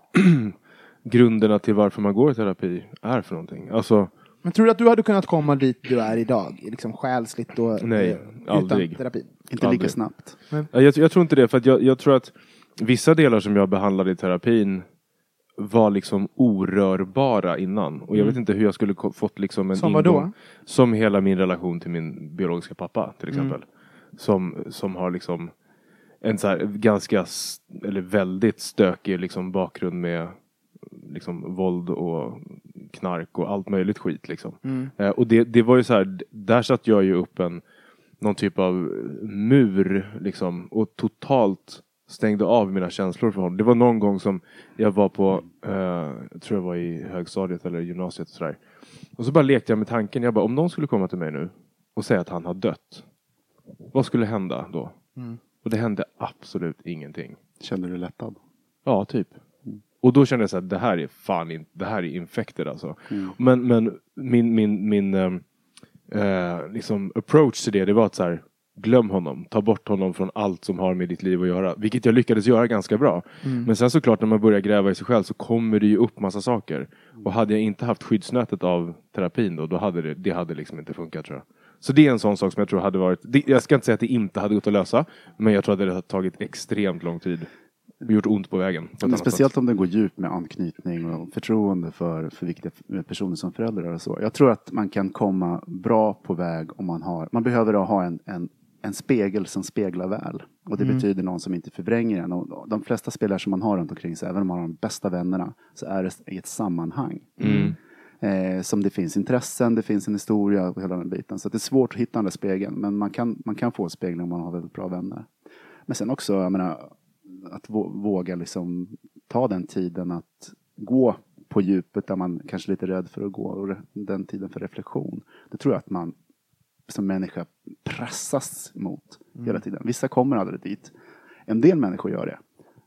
*clears throat* grunderna till varför man går i terapi är för någonting. Alltså, Men tror du att du hade kunnat komma dit du är idag? Liksom själsligt och Nej, eh, aldrig. utan terapi? Inte Aldrig. lika snabbt. Ja, Jag, jag tror inte det, för att jag, jag tror att vissa delar som jag behandlade i terapin var liksom orörbara innan. Och jag vet inte hur jag skulle fått liksom en Som ingång. Som hela min relation till min biologiska pappa till exempel. Som, som har liksom en så här ganska, eller väldigt stökig liksom bakgrund med liksom, våld och knark och allt möjligt skit. Liksom. Mm. Eh, och det, det var ju så här, där satt jag ju upp en någon typ av mur liksom, och totalt stängde av mina känslor för honom. Det var någon gång som jag var på, eh, jag tror jag var i högstadiet eller gymnasiet och sådär. Och så bara lekte jag med tanken, jag bara om någon skulle komma till mig nu och säga att han har dött. Vad skulle hända då? Och det hände absolut ingenting. Kände du lättad? Ja, typ. Och då kände jag så här, det här är fan in, det här är infected alltså. Men, men min, min, min ehm, eh, liksom approach till det, det var att så här, glöm honom. Ta bort honom från allt som har med ditt liv att göra. Vilket jag lyckades göra ganska bra. Men sen såklart när man börjar gräva i sig själv så kommer det ju upp massa saker. Och hade jag inte haft skyddsnätet av terapin då, då hade det, det hade liksom inte funkat tror jag. Så det är en sån sak som jag tror hade varit, jag ska inte säga att det inte hade gått att lösa, men jag tror att det hade tagit extremt lång tid. Och gjort ont på vägen. på Men speciellt sätt. om det går djupt med anknytning och förtroende för, för viktiga personer som föräldrar och så. Jag tror att man kan komma bra på väg om man har, man behöver ha en, en, en spegel som speglar väl. Och det betyder någon som inte förvränger en. Och de flesta spelare som man har runt omkring sig, även om man har de bästa vännerna, så är det i ett sammanhang. Eh, som det finns intressen, det finns en historia och hela den biten. Så att det är svårt att hitta den där spegeln. Men man kan, man kan få en spegling om man har väldigt bra vänner. Men sen också, jag menar, att vå- våga liksom ta den tiden att gå på djupet där man kanske är lite rädd för att gå och den tiden för reflektion. Det tror jag att man som människa pressas mot hela tiden. Vissa kommer aldrig dit. En del människor gör det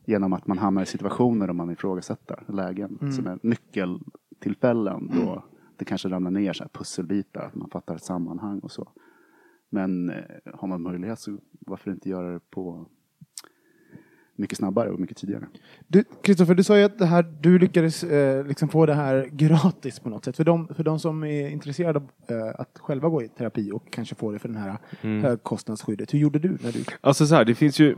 genom att man hamnar i situationer där man ifrågasätter lägen som är nyckeltillfällen då det kanske ramlar ner så här pusselbitar, att man fattar ett sammanhang och så. Men eh, har man möjlighet så varför inte göra det på mycket snabbare och mycket tidigare. Du, Kristoffer, du sa ju att det här, du lyckades eh, liksom få det här gratis på något sätt. För de, för de som är intresserade av eh, att själva gå i terapi och kanske få det för den här högkostnadsskyddet. Hur gjorde du när du... Alltså så här, det finns ju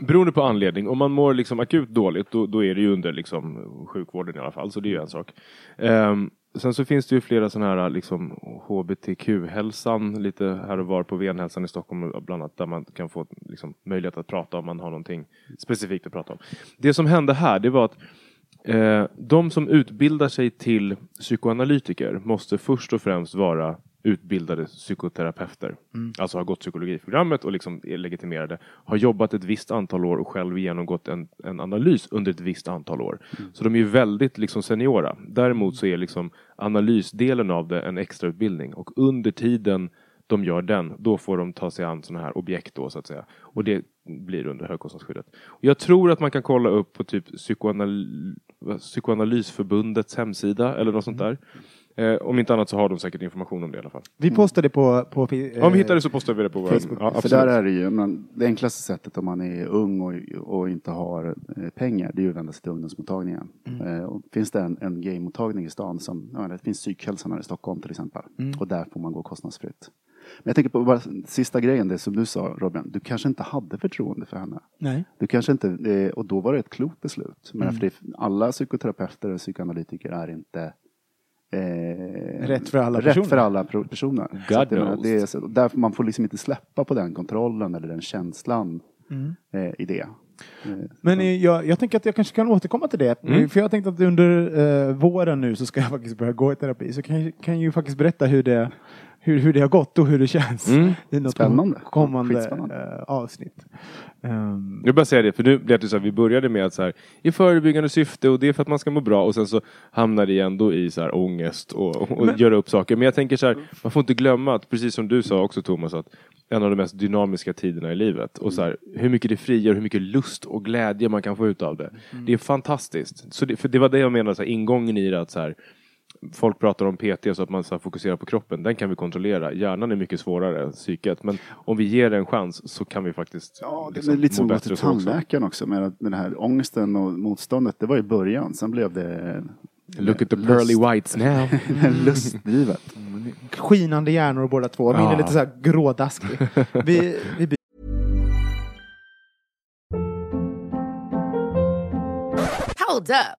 Beroende på anledning, om man mår liksom akut dåligt då, då är det ju under liksom, sjukvården i alla fall, så det är ju en sak. Ehm, sen så finns det ju flera sådana här liksom, HBTQ-hälsan lite här och var på Venhälsan i Stockholm bland annat där man kan få liksom, möjlighet att prata om man har någonting specifikt att prata om. Det som hände här det var att Eh, de som utbildar sig till psykoanalytiker måste först och främst vara utbildade psykoterapeuter. Alltså har gått psykologiprogrammet och liksom är legitimerade. Har jobbat ett visst antal år och själv genomgått en, en analys under ett visst antal år. Så de är ju väldigt liksom seniora. Däremot så är liksom analysdelen av det en extrautbildning och under tiden de gör den, då får de ta sig an sådana här objekt då så att säga. Och det blir under högkostnadsskyddet. Jag tror att man kan kolla upp på typ psykoanal psykoanalysförbundets hemsida eller något sånt där. Eh, om inte annat så har de säkert information om det i alla fall. Vi postade på... på eh, Om vi hittar det så postar vi det på vår Facebook. Ja, För där är det ju, men det enklaste sättet om man är ung och, och inte har eh, pengar, det är ju att vända sig till ungdomsmottagningen. Eh, och finns det en, en gaymottagning i stan som, ja, det finns psykhälsan här i Stockholm till exempel. Och där får man gå kostnadsfritt. Men jag tänker på bara sista grejen, det som du sa Robin, du kanske inte hade förtroende för henne. Nej. Du kanske inte, eh, och då var det ett klokt beslut. Men för det, alla psykoterapeuter och psykoanalytiker är inte eh, Rätt för alla rätt personer. för alla personer. God att det, knows. det är, så, därför man får liksom inte släppa på den kontrollen eller den känslan eh, i det. Eh, Men eh, jag, jag tänker att jag kanske kan återkomma till det. Mm. För jag tänkte att under eh, våren nu så ska jag *laughs* faktiskt börja gå i terapi. Så kan jag kan ju faktiskt berätta hur det, hur, hur det har gått och hur det känns. Mm. I något Spännande. kommande eh, avsnitt. Ehm, Jag bara säga det, för nu blev det så här, vi började med att så här, i förebyggande syfte och det är för att man ska må bra och sen så hamnar det ändå i så här ångest och, och göra upp saker. Men jag tänker så här, man får inte glömma att precis som du sa också Thomas, att en av de mest dynamiska tiderna i livet och så här, hur mycket det frigör, hur mycket lust och glädje man kan få ut av det. Det är fantastiskt. Så det, för det var det jag menade, så här, ingången i det att så här, Folk pratar om PT så att man så fokuserar på kroppen. Den kan vi kontrollera. Hjärnan är mycket svårare än psyket. Men om vi ger det en chans så kan vi faktiskt Ja, det liksom, är lite som att gå till så också. tandläkaren också. Med, den här ångesten och motståndet, det var i början. Sen blev det Look at the pearly whites now. *laughs* lustdrivet. skinande hjärnor båda två. Min är Ja. lite så här grådaskig. Vi, vi. Hold up.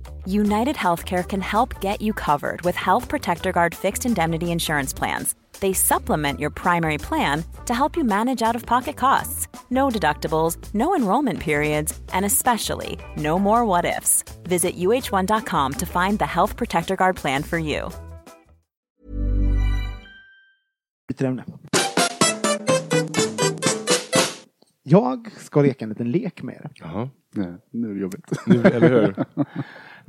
United Healthcare can help get you covered with Health Protector Guard fixed indemnity insurance plans. They supplement your primary plan to help you manage out of pocket costs. No deductibles, no enrollment periods, and especially no more what ifs. Visit uh1.com to find the Health Protector Guard plan for you. byter ämne. Jag ska leka en liten lek med er. Jaha. Nej, nu är det jobbigt. Nu, eller hur? *laughs*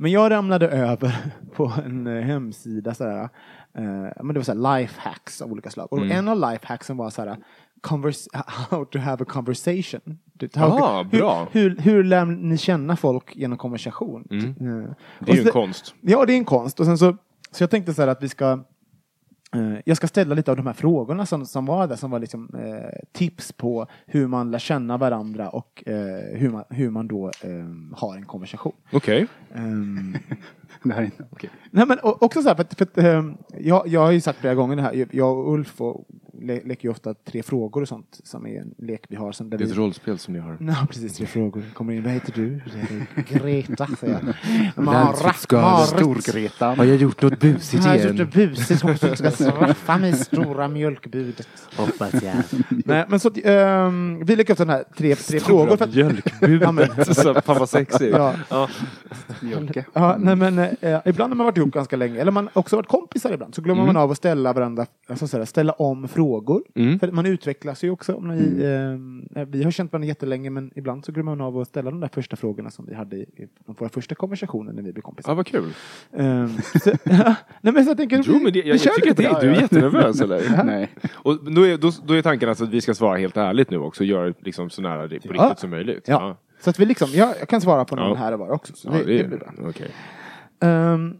Men jag ramlade över *laughs* på en eh, hemsida sådär, eh, men det var såhär life hacks av olika slag. Och Mm. en av life hacksen var såhär convers- *laughs* how to have a conversation. How, Ah, bra. Hur, hur, hur lär ni känna folk genom konversation? Eh, Mm. Det är ju så- en konst. Ja, det är en konst. Och sen så, så jag tänkte så här att vi ska jag ska ställa lite av de här frågorna som, som var där, som var liksom, eh, tips på hur man lär känna varandra och eh, hur, man, hur man då eh, har en konversation. Okej. *laughs* Här är, okej. Nej men också så här, för för att ehm, jag, jag har ju sagt flera gånger det här, jag och Ulf och, le, leker ju ofta tre frågor och sånt som är en lek vi har. Som där Det är ett vi, rollspel som ni har. Ja, precis, tre frågor. Kommer in, vad heter du? Greta, säger jag. *laughs* Landskapsskada, Stor-Greta. Har jag gjort något busigt Jag har gjort det busigt, hoppas du ska straffa mig stora mjölkbudet. Hoppas jag. *laughs* Nej, men så ehm, vi leker ofta den här tre, tre frågor. För att, *laughs* Ja, men- Mjölkbudet. Så, Fan vad sexigt. ja, Ja. Mjölke. ja, nej, men, eh, ibland har man varit ihop ganska länge, eller man har också varit kompisar ibland, så glömmer man av att ställa varandra, alltså, så här, ställa om frågor. Mm. För man utvecklas ju också. Om ni, eh, vi har känt varandra jättelänge, men ibland så glömmer man av att ställa de där första frågorna som vi hade i, i våra första konversationer när vi blev kompisar. ja, vad kul. Ehm, så, *laughs* nej, men så jag tänker, Jo, men det, jag, vi jag kör tycker att på det, du är jättenervös *laughs* eller? Nej. Och då är, då, då är tanken alltså att vi ska svara helt ärligt nu också, och göra det liksom så nära det på Ja. riktigt som möjligt. Ja. Så att vi liksom, jag, jag kan svara på någon Ja. här och var också. Så Ja, det, det, det blir bra. Okej. Ehm,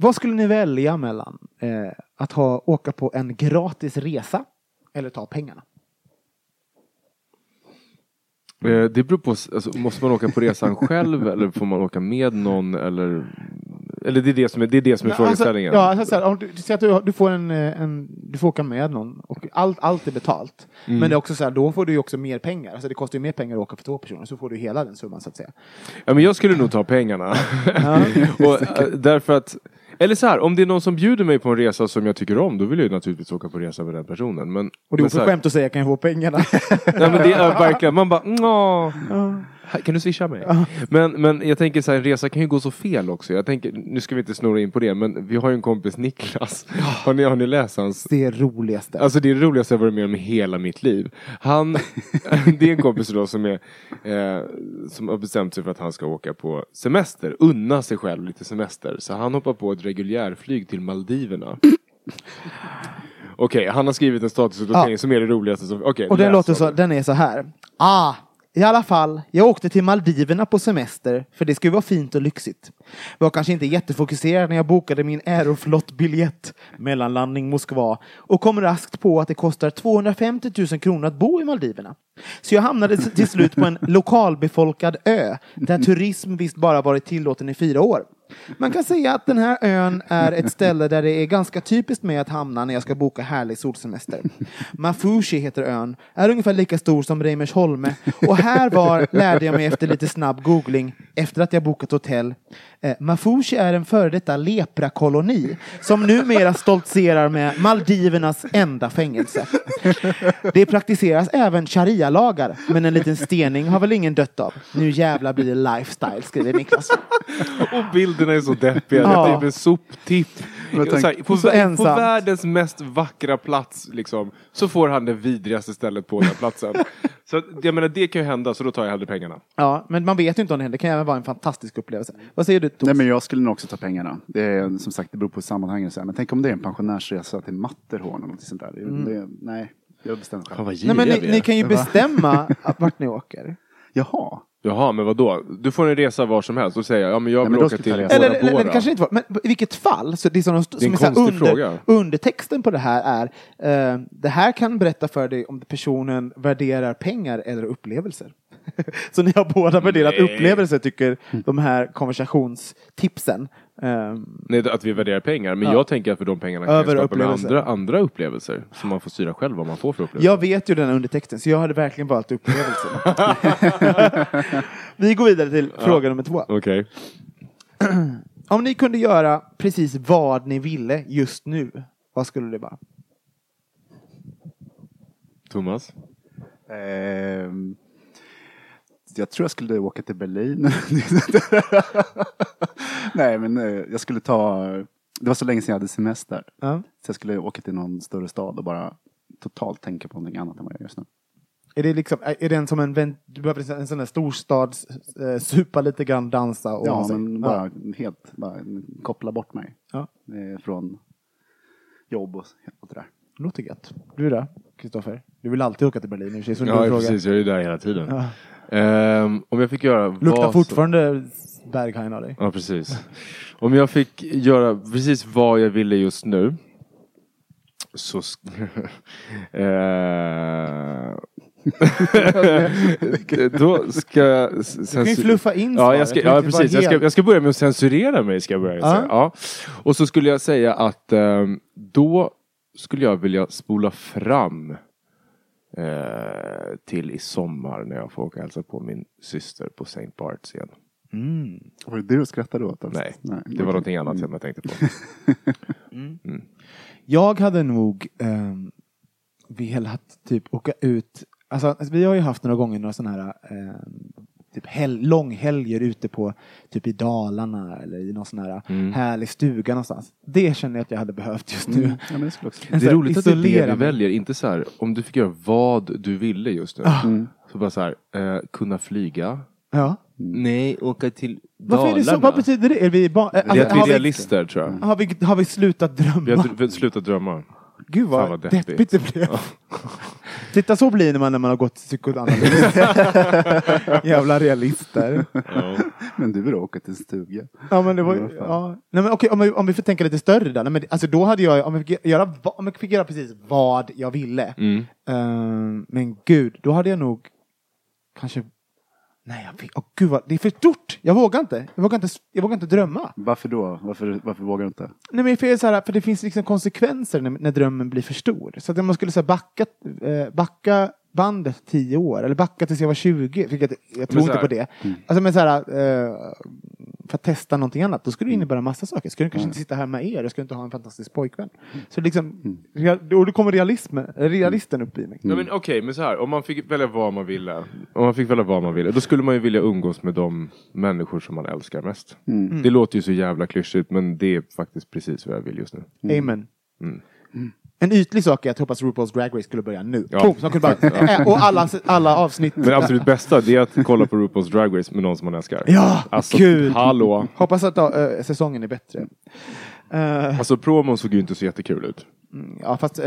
vad skulle ni välja mellan eh, att ha, åka på en gratis resa eller ta pengarna? Eh, Det beror på, alltså, måste man åka på resan *laughs* själv eller får man åka med någon eller? Eller det är det som är, det är, det som är frågeställningen? Alltså, ja, alltså, så här, om du, säg att du, du, får en, eh, en, du får åka med någon och allt, allt är betalt. Mm. Men det är också så här, då får du ju också mer pengar. Alltså det kostar ju mer pengar att åka för två personer, så får du hela den summan så att säga. Ja, men jag skulle nog ta pengarna. *laughs* och, eh, därför att, eller så här, om det är någon som bjuder mig på en resa som jag tycker om, då vill jag ju naturligtvis åka på resa med den personen. Men, Och det är oförskämt att säga, kan jag få pengarna? Nej, men det är verkligen, man bara, "Nå, här, kan du swisha mig? Men, men jag tänker så här, en resa kan ju gå så fel också. Jag tänker, nu ska vi inte snurra in på det, men vi har ju en kompis Niklas. Har ni, har ni läst hans Det är roligaste. Alltså det är det roligaste jag varit med om i hela mitt liv. Han, *laughs* det är en kompis då som, är, eh, som har bestämt sig för att han ska åka på semester, unna sig själv lite semester. Så han hoppar på ett reguljärflyg till Maldiverna. *laughs* Okej, han har skrivit en statusuppdatering som är det roligaste. Som, okej, Och den, läs låter så, den är så här. Ah, i alla fall, jag åkte till Maldiverna på semester, för det skulle vara fint och lyxigt. Var kanske inte jättefokuserad när jag bokade min Aeroflot-biljett, mellanlandning Moskva, och kom raskt på att det kostar 250 000 kronor att bo i Maldiverna. Så jag hamnade till slut på en lokalbefolkad ö, där turism visst bara varit tillåten i fyra år. Man kan säga att den här ön är ett ställe där det är ganska typiskt med att hamna när jag ska boka härlig solsemester. Mafushi heter ön, är ungefär lika stor som Reimersholme och här var, lärde jag mig efter lite snabb googling, efter att jag bokat hotell, eh, Mafushi är en före detta leprakoloni som numera stoltserar med Maldivernas enda fängelse. Det praktiseras även sharia-lagar, men en liten stening har väl ingen dött av. Nu jävlar blir det lifestyle, skriver Niklas. Och bilderna är så deppiga. Ja. Det är typ en soptipp. Här, på, Så vä- på världens mest vackra plats liksom, så får han det vidrigaste stället på den här platsen. så jag menar, det kan ju hända, så då tar jag hellre pengarna. Ja, men man vet ju inte om det händer. Det kan även vara en fantastisk upplevelse. Vad säger du, Tos? Nej men jag skulle nog också ta pengarna. Det är som sagt, det beror på sammanhanget. Men tänk om det är en pensionärsresa till Matterhorn eller något sånt där. Det, det, nej, jag bestämmer själv. vad Nej, men ni, ni kan ju bestämma vart ni åker. *laughs* Jaha. Jaha, men vad då? Du får en resa var som helst. Säger jag, ja men jag Nej, vill men åka till Bora. Eller, eller, kanske inte var, men i vilket fall, så det är, som de, Det är en som är under, fråga. undertexten på det här är, eh, det här kan berätta för dig om personen värderar pengar eller upplevelser. *laughs* så ni har båda värderat Nej. upplevelser, tycker de här konversationstipsen. Eh, Nej, att vi värderar pengar. Men Ja. jag tänker att för de pengarna kan jag Över skapa med upplevelser. andra, andra upplevelser. Som man får styra själv vad man får för upplevelser. jag vet ju den här undertexten, så jag hade verkligen valt upplevelsen. *laughs* Vi går vidare till fråga nummer två. Okej. *clears throat* Om ni kunde göra precis vad ni ville just nu, vad skulle det vara? Thomas? Jag tror jag skulle åka till Berlin. *laughs* Nej, men eh, jag skulle ta... Det var så länge sedan jag hade semester. Ja. Så jag skulle åka till någon större stad och bara totalt tänka på någonting annat än vad jag gör just nu. Är det liksom, är det en som en, du behöver en sån där storstads, eh, supa lite grann, dansa och Ja, men bara helt bara koppla bort mig Ja. eh, från jobb och, och det där. Ja, låter gött. Du då, Kristoffer? Du vill alltid åka till Berlin i och för sig, Ja, precis. Jag är ju där hela tiden. Ja. Ehm, om jag fick göra Luktar vad som- fortfarande Berghain av dig. Ja, precis. Om jag fick göra precis vad jag ville just nu så... sk- *laughs* Eh, *laughs* Då ska jag... Du kan ju fluffa in Ja, jag ska, ja precis. Jag ska, jag ska börja med att censurera mig. Ska jag börja Ja. säga. Ja. Och så skulle jag säga att ehm, då skulle jag vilja spola fram eh, till i sommar när jag får åka och hälsa på min syster på St. Barts igen. Mm. Var det det du skrattade åt? alltså? Nej, det var någonting annat som jag tänkte på. *laughs* Jag hade nog um, velat typ åka ut, alltså, vi har ju haft några gånger några sådana här ehm, typ hel- långhelger ute på typ i Dalarna eller i någon sån här Mm. härlig stuga någonstans. Det känner jag att jag hade behövt just nu. Mm. Ja, men det skulle också. Det är här roligt att det är det vi mig. väljer, inte så här om du fick göra vad du ville just nu. Mm. Så bara så här, eh, kunna flyga. Ja. Nej, åka till Varför är det så? Vad betyder det? Är vi ba- Det är alltså, att vi är vi- realister tror jag. Har vi, har vi slutat drömma? Vi har slutat drömma. Gud vad, vad deppigt. deppigt. det blev. *laughs* Titta så blir det man när man har gått psykoanalys. *laughs* Jävla realister. Ja. Men du vill åka till en stuga. Ja men det var ju, ja. Nej men okej, om, vi, om vi får tänka lite större där. Nej, men, alltså då hade jag, om jag fick göra, om jag fick göra precis vad jag ville. Mm. Ehm, men gud, då hade jag nog kanske, nej jag fick, åh gud vad, det är för stort. Jag vågar inte. Jag vågar inte, jag vågar inte drömma. Varför då? Varför, varför vågar du inte? Nej men för, det är så här, för det finns liksom konsekvenser när, när drömmen blir för stor. Så att om man skulle så här, backa, eh, backa bandet tio år, eller backa tills jag var 20, vilket jag tror så inte på det. Alltså men så här, eh, för att testa någonting annat, då skulle det innebära massa saker. Skulle jag kanske inte sitta här med er, jag skulle inte ha en fantastisk pojkvän. Så liksom, och då kommer realism, realisten upp i mig. Ja, men Okej, men så här. Om man fick välja vad man ville. Om man fick välja vad man ville. Då skulle man ju vilja umgås med de människor som man älskar mest. Mm. Det låter ju så jävla klyschigt men det är faktiskt precis vad jag vill just nu. Amen. Mm. En ytlig sak är att jag hoppas RuPaul's Drag Race skulle börja nu. Ja. Boom, så kunde bara, äh, och alla, alla avsnitt. Men det absolut bästa det är att kolla på RuPaul's Drag Race med någon som man älskar. Ja, Alltså, kul! hallå! Hoppas att äh, säsongen är bättre. Eh, Alltså promon såg ju inte så jättekul ut. Ja, fast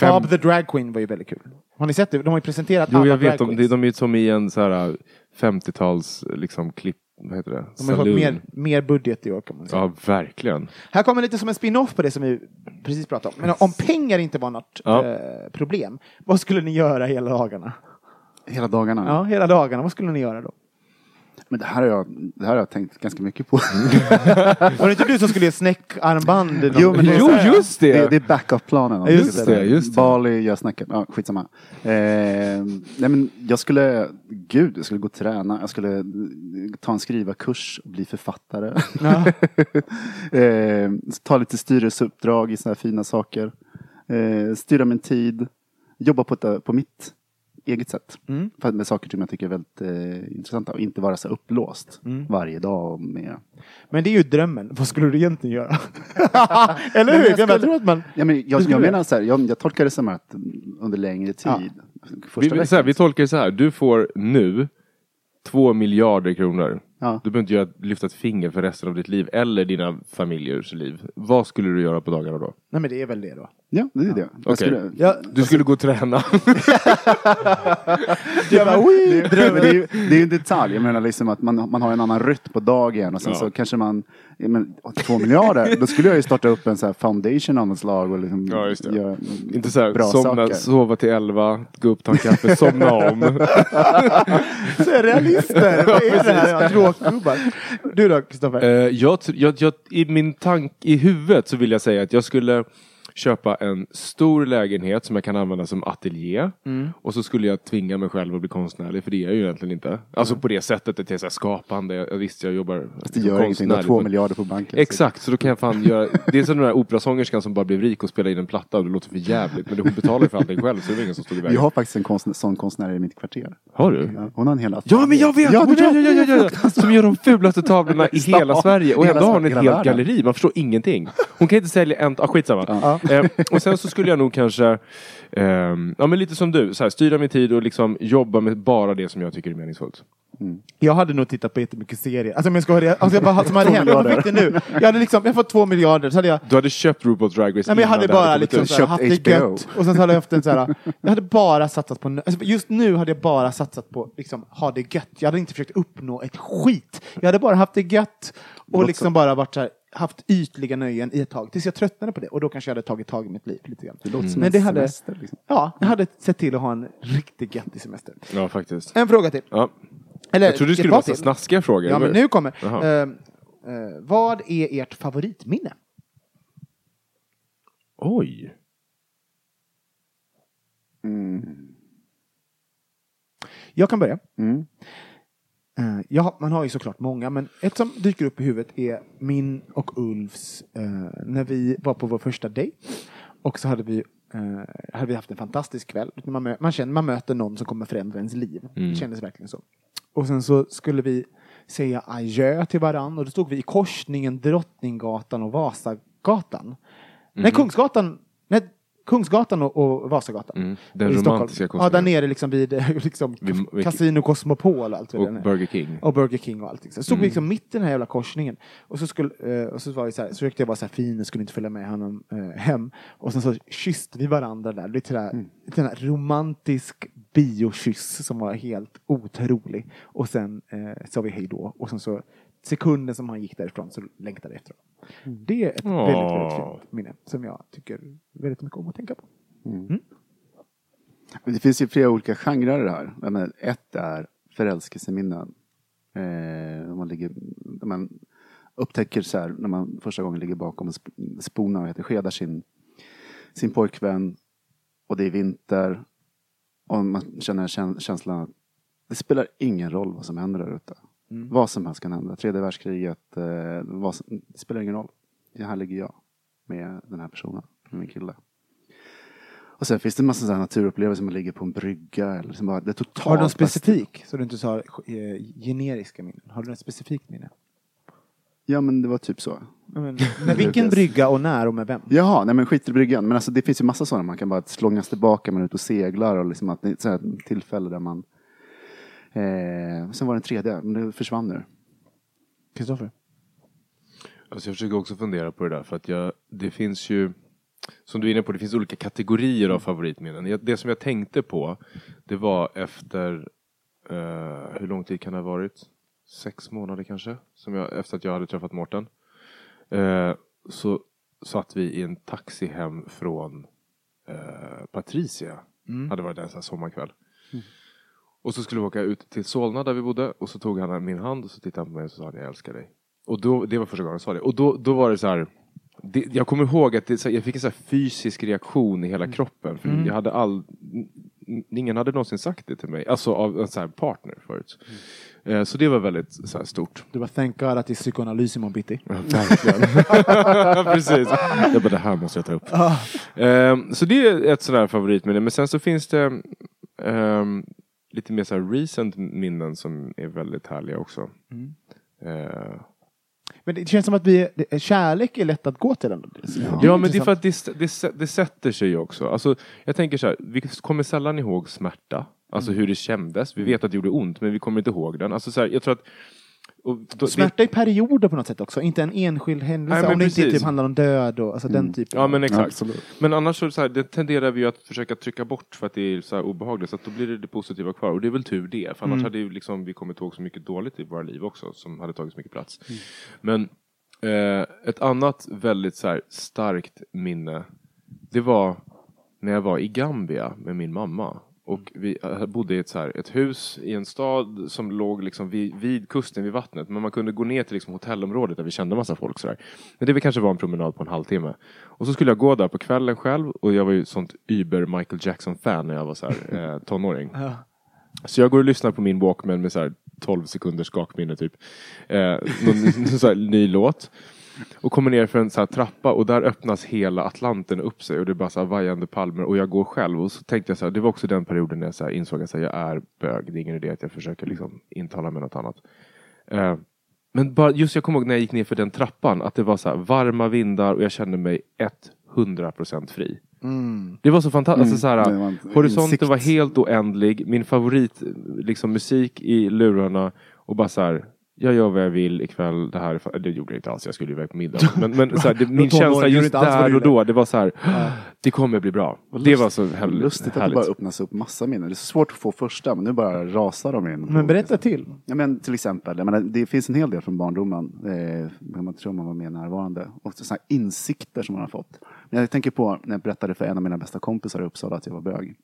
Fem- Bob the Drag Queen var ju väldigt kul. Har ni sett det? De har ju presenterat Jo, alla jag vet. de, de är som i en så här 50-tals liksom klipp, vad heter det? De har fått Saloon. mer, mer budget i år kan man säga. Ja, verkligen. Här kommer lite som en spin-off på det som vi precis pratade om. Men om pengar inte var något Ja. eh, problem, vad skulle ni göra hela dagarna? Hela dagarna? Ja, hela dagarna. Vad skulle ni göra då? Men det här, har jag, det här har jag tänkt ganska mycket på. *laughs* Var det inte du som skulle ge snäckarmband? Jo, men det är Jo, just det! Det, det är backup-planen. Just det, just det. Bali gör snäcket. Ja, skitsamma. Eh, nej men jag skulle, gud, jag skulle gå och träna. Jag skulle ta en skrivarkurs och bli författare. Ja. *laughs* eh, ta lite styrelseuppdrag i sådana här fina saker. Eh, styra min tid. Jobba på, ett, på mitt eget sätt. Mm. För- Med saker som jag tycker är väldigt eh, intressanta. Och inte vara så upplåst Mm. varje dag med Men det är ju drömmen. Vad skulle du egentligen göra? *laughs* Eller hur? jag Jag, skulle- tror att man... Ja, men jag, jag menar så här, jag, jag tolkar det som att under längre tid. Vi, Första vi, så här, vi tolkar det så här. Du får nu två miljarder kronor. Ja. Du behöver inte göra, lyfta ett finger för resten av ditt liv eller dina familjers liv. Vad skulle du göra på dagarna då? Nej men det är väl det då. Ja, det är det. Jag Okej. skulle- Ja, Du skulle gå och träna. *laughs* är- men det, är, ju- det är ju en detalj. Jag menar liksom att man, man har en annan rytm på dagen och sen Ja. så kanske man, ja, men, två miljarder, då skulle jag ju starta upp en så här foundation av något slag och liksom Ja, just det. göra inte så här, bra somna, saker. sova till elva, gå upp, ta en kaffe, somna om. *laughs* Så är realister! Vad är det här? *laughs* Tråkgubbar. Du då, Kristoffer? Uh, jag, jag, jag, I min tank i huvudet så vill jag säga att jag skulle köpa en stor lägenhet som jag kan använda som ateljé. Mm. Och så skulle jag tvinga mig själv att bli konstnärlig, för det är jag ju egentligen inte. Alltså på det sättet, att det är så skapande. Jag, visst, jag jobbar Det gör ingenting, du har två men- miljarder på banken. Exakt, så då kan jag fan göra... Det är som den där operasångerskan som bara blev rik och spelade in en platta och det låter för jävligt. Men hon betalar ju för allting själv så det är ingen som stod i vägen. har faktiskt en konstnär, sån konstnär i mitt kvarter. Har du? Ja, hon har en hel Ja men jag vet! Ja, Ja, du ja, ja, ja, ja, ja. Som gör de fulaste tavlorna i *laughs* hela Sverige och ändå har hon ett helt galleri. Man förstår ingenting. Hon kan inte sälja en... Ah, skitsamma. Eh, och sen så skulle jag nog kanske ehm, ja men lite som du, så här, styra min tid och liksom jobba med bara det som jag tycker är meningsfullt. Jag hade nog tittat på jättemycket serier. Alltså om jag ska ha det, alltså jag bara, som hade hänt, jag *laughs* fick det nu. Jag hade liksom, jag fått två miljarder, så hade jag Du hade köpt RuPaul's Drag Race Nej, men jag hade bara kommit liksom såhär, haft det gött. Och sen så hade jag haft en såhär, jag hade bara satsat på, alltså just nu hade jag bara satsat på liksom, ha det gött. Jag hade inte försökt uppnå ett skit. Jag hade bara haft det gött och liksom bara varit såhär, haft ytliga nöjen i ett tag. Tills jag tröttnade på det. Och då kanske jag hade tagit tag i mitt liv lite grann. Det låter som Men en det hade, semester. Liksom. ja, jag hade sett till att ha en riktigt göttig semester. Ja faktiskt. En fråga till. Ja. Eller, Jag trodde ett skulle vara så snaskiga frågor. Ja, men nu kommer. Eh, eh, vad är ert favoritminne? Oj. Mm. Jag kan börja. Mm. Eh, ja, man har ju såklart många, men ett som dyker upp i huvudet är min och Ulfs eh, när vi var på vår första dejt. Och så hade vi, eh, hade vi haft en fantastisk kväll. Man, mö- man känner man möter någon som kommer förändra ens liv. Det kändes verkligen så. Och sen så skulle vi säga adjö till varann och då stod vi i korsningen Drottninggatan och Vasagatan. Nej, Kungsgatan. Nej, Kungsgatan och, och Vasagatan. Mm. Den romantiska Ja, där nere liksom vid *laughs* liksom, Vid- Casino Cosmopol och allt Och. Burger King. Och Burger King och allting. Så stod vi liksom mitt i den här jävla korsningen. Och så, skulle, eh, och så, var vi så, här, så försökte jag vara så här fin och skulle inte följa med honom eh, hem. Och sen så kysste vi varandra där. Lite där, Mm. där romantisk biokyss som var helt otrolig. Och sen eh, sa vi hej då. Och sen så sekunden som han gick därifrån så längtade jag efter honom. Det är ett Åh. väldigt, väldigt fint minne som jag tycker väldigt mycket om att tänka på. Men Det finns ju flera olika genrer här. Ett är förälskelseminnen. Eh, man, ligger, man upptäcker så här, när man första gången ligger bakom en sp- spona och heter, skedar sin, sin pojkvän och det är vinter och man känner käns- känslan att det spelar ingen roll vad som händer där ute. Vad som helst kan hända. Tredje världskriget, eh, vad som, det spelar ingen roll. Här ligger jag med den här personen, med min kille. Och sen finns det en massa sådana naturupplevelser, man ligger på en brygga eller liksom bara, det är totalt... Har du någon specifik? Så du inte sa eh, generiska minnen. Har du något specifikt minne? Ja men det var typ så. Ja, Men, men vilken brygga och när och med vem? Jaha, nej men skit i bryggan. Men alltså det finns ju massa sådana, man kan bara slångas tillbaka, man är ute och seglar och liksom att det är ett tillfälle där man... Eh, sen var det en tredje, men det försvann nu. Kristoffer? Alltså jag försöker också fundera på det där för att jag, det finns ju som du är inne på, det finns olika kategorier av favoritminnen. Det som jag tänkte på, det var efter, eh, hur lång tid kan det ha varit? Sex månader kanske? Som jag, efter att jag hade träffat Mårten. Eh, så satt vi i en taxi hem från eh, Patricia. Hade varit där en sån här sommarkväll. Och så skulle vi åka ut till Solna där vi bodde och så tog han min hand och så tittade han på mig och så sa han jag älskar dig. Och då, det var första gången han sa det. Och då, då var det så här, det, jag kommer ihåg att det, jag fick en så fysisk reaktion i hela kroppen. För jag hade all, ingen hade någonsin sagt det till mig. Alltså av en så här partner förut. Eh, Så det var väldigt så stort. Du bara thank God att det är psykoanalys imorgon bitti. Ja, verkligen. *laughs* Precis. Jag bara, det här måste jag ta upp. Ehm, så det är ett sådär favoritminne. Men sen så finns det ehm, lite mer så här recent minnen som är väldigt härliga också. Eh, Men det känns som att vi, det- kärlek är lätt att gå till ändå. Ja, men det är för att det, det, det sätter sig också. Alltså, jag tänker så här, vi kommer sällan ihåg smärta. Alltså hur det kändes. Vi vet att det gjorde ont, men vi kommer inte ihåg den. Alltså, så här, jag tror att... Och då, Smärta i perioder på något sätt också, inte en enskild händelse. Nej, om det inte precis. typ handlar om död och alltså den typen. Ja men exakt. Absolut. Men annars så, så här, det tenderar vi ju att försöka trycka bort för att det är så här obehagligt. Så att då blir det det positiva kvar. Och det är väl tur det. För annars hade ju liksom, vi kommit ihåg så mycket dåligt i våra liv också. Som hade tagit så mycket plats. Men eh, ett annat väldigt så här, starkt minne. Det var när jag var i Gambia med min mamma. Och vi eh, bodde i ett, så här, ett hus i en stad som låg liksom vid, vid kusten, vid vattnet. Men man kunde gå ner till liksom hotellområdet där vi kände massa folk. Så där. Men det var kanske var en promenad på en halvtimme. Och så skulle jag gå där på kvällen själv. Och jag var ju sånt über Michael Jackson-fan när jag var så här, *laughs* eh, tonåring. Så jag går och lyssnar på min Walkman med så här 12 sekunders skakminne typ. Eh, någon, *laughs* någon så här ny låt. Och kommer ner för en så här trappa och där öppnas hela Atlanten upp sig och det är bara så här vajande palmer och jag går själv och så tänkte jag så här, det var också den perioden när jag så insåg att så här, jag är bög, det är ingen idé att jag försöker liksom intala mig något annat. Eh, men bara, just jag kommer ihåg när jag gick ner för den trappan att det var så här varma vindar och jag kände mig 100% fri. Det var så fantastiskt. Alltså, så här, det var en horisonten insikt. var helt oändlig. Min favorit liksom, musik i lurarna och bara så här. Jag gör vad jag vill ikväll. Det, här, det gjorde jag inte alls, jag skulle iväg på middag. *laughs* Men, men så här, det, min känsla just där och då, det var så här. *gasps* Det kommer bli bra. Vad Det lust- var så härligt. Lustigt att det härligt. bara öppnas upp massa minnen. Det är så svårt att få första, men nu bara rasar de in. Men berätta till. Ja, men till exempel, jag menar, det finns en hel del från barndomen. Eh, man tror man var mer närvarande. Och sådana insikter som man har fått. Men jag tänker på när jag berättade för en av mina bästa kompisar i Uppsala att jag var bög.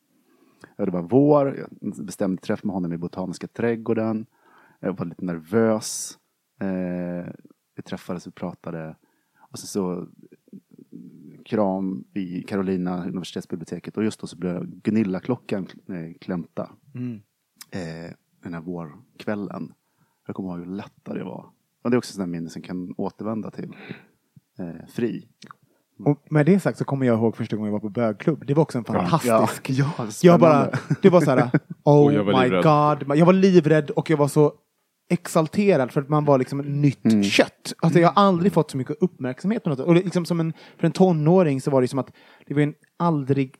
Ja, det var vår, jag bestämde träff med honom i Botaniska trädgården. Jag var lite nervös. Eh, vi träffades och pratade. Och så, så kram i Carolina universitetsbiblioteket. Och just då så blev Gunilla-klockan eh, klämta. Eh, den här vårkvällen. Jag kommer ihåg hur lättare det var. Och det är också sådana minnen som kan återvända till. Eh, fri. Och med det sagt så kommer jag ihåg första gången jag var på bögklubb. Det var också en fantastisk... Ja, ja, Jag bara, det var så här, *laughs* oh my livrädd. god. Jag var livrädd och jag var så exalterad för att man var liksom nytt kött. Alltså jag har aldrig fått så mycket uppmärksamhet på något. Och liksom som en, för en tonåring så var det som att det var en aldrig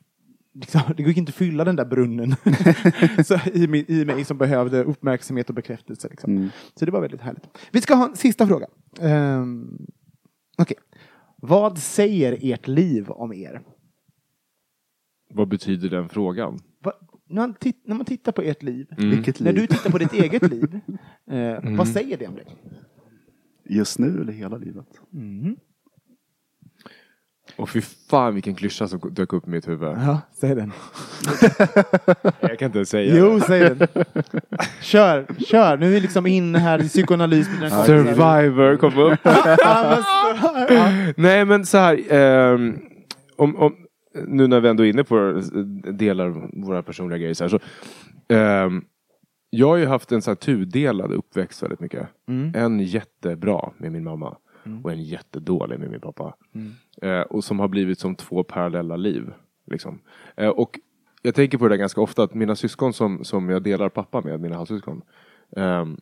Liksom, det gick inte att fylla den där brunnen *laughs* så, i, mig, i mig som behövde uppmärksamhet och bekräftelse. Liksom. Så det var väldigt härligt. Vi ska ha en sista fråga. Um, Okej. Vad säger ert liv om er? Vad betyder den frågan? Va, man när man tittar på ert liv, Vilket när liv? du tittar på ditt eget *laughs* liv, eh, vad säger det om dig? Just nu eller hela livet? Och fy fan vilken klyscha som dök upp i mitt huvud. Ja, säg den. *laughs* Jag kan inte säga Jo, det. säg den. *laughs* Kör, kör. Nu är vi liksom inne här i psykoanalys. Survivor kom upp. Nej men så här. ehm, om, om, nu när vi ändå är inne på delar av våra personliga grejer så här, så. ehm, jag har ju haft en så här tudelad uppväxt väldigt mycket. En jättebra med min mamma. Och en jättedålig med min pappa. Eh, och som har blivit som två parallella liv. Liksom. Eh, och jag tänker på det där ganska ofta att mina syskon som, som jag delar pappa med, mina halvsyskon. ehm,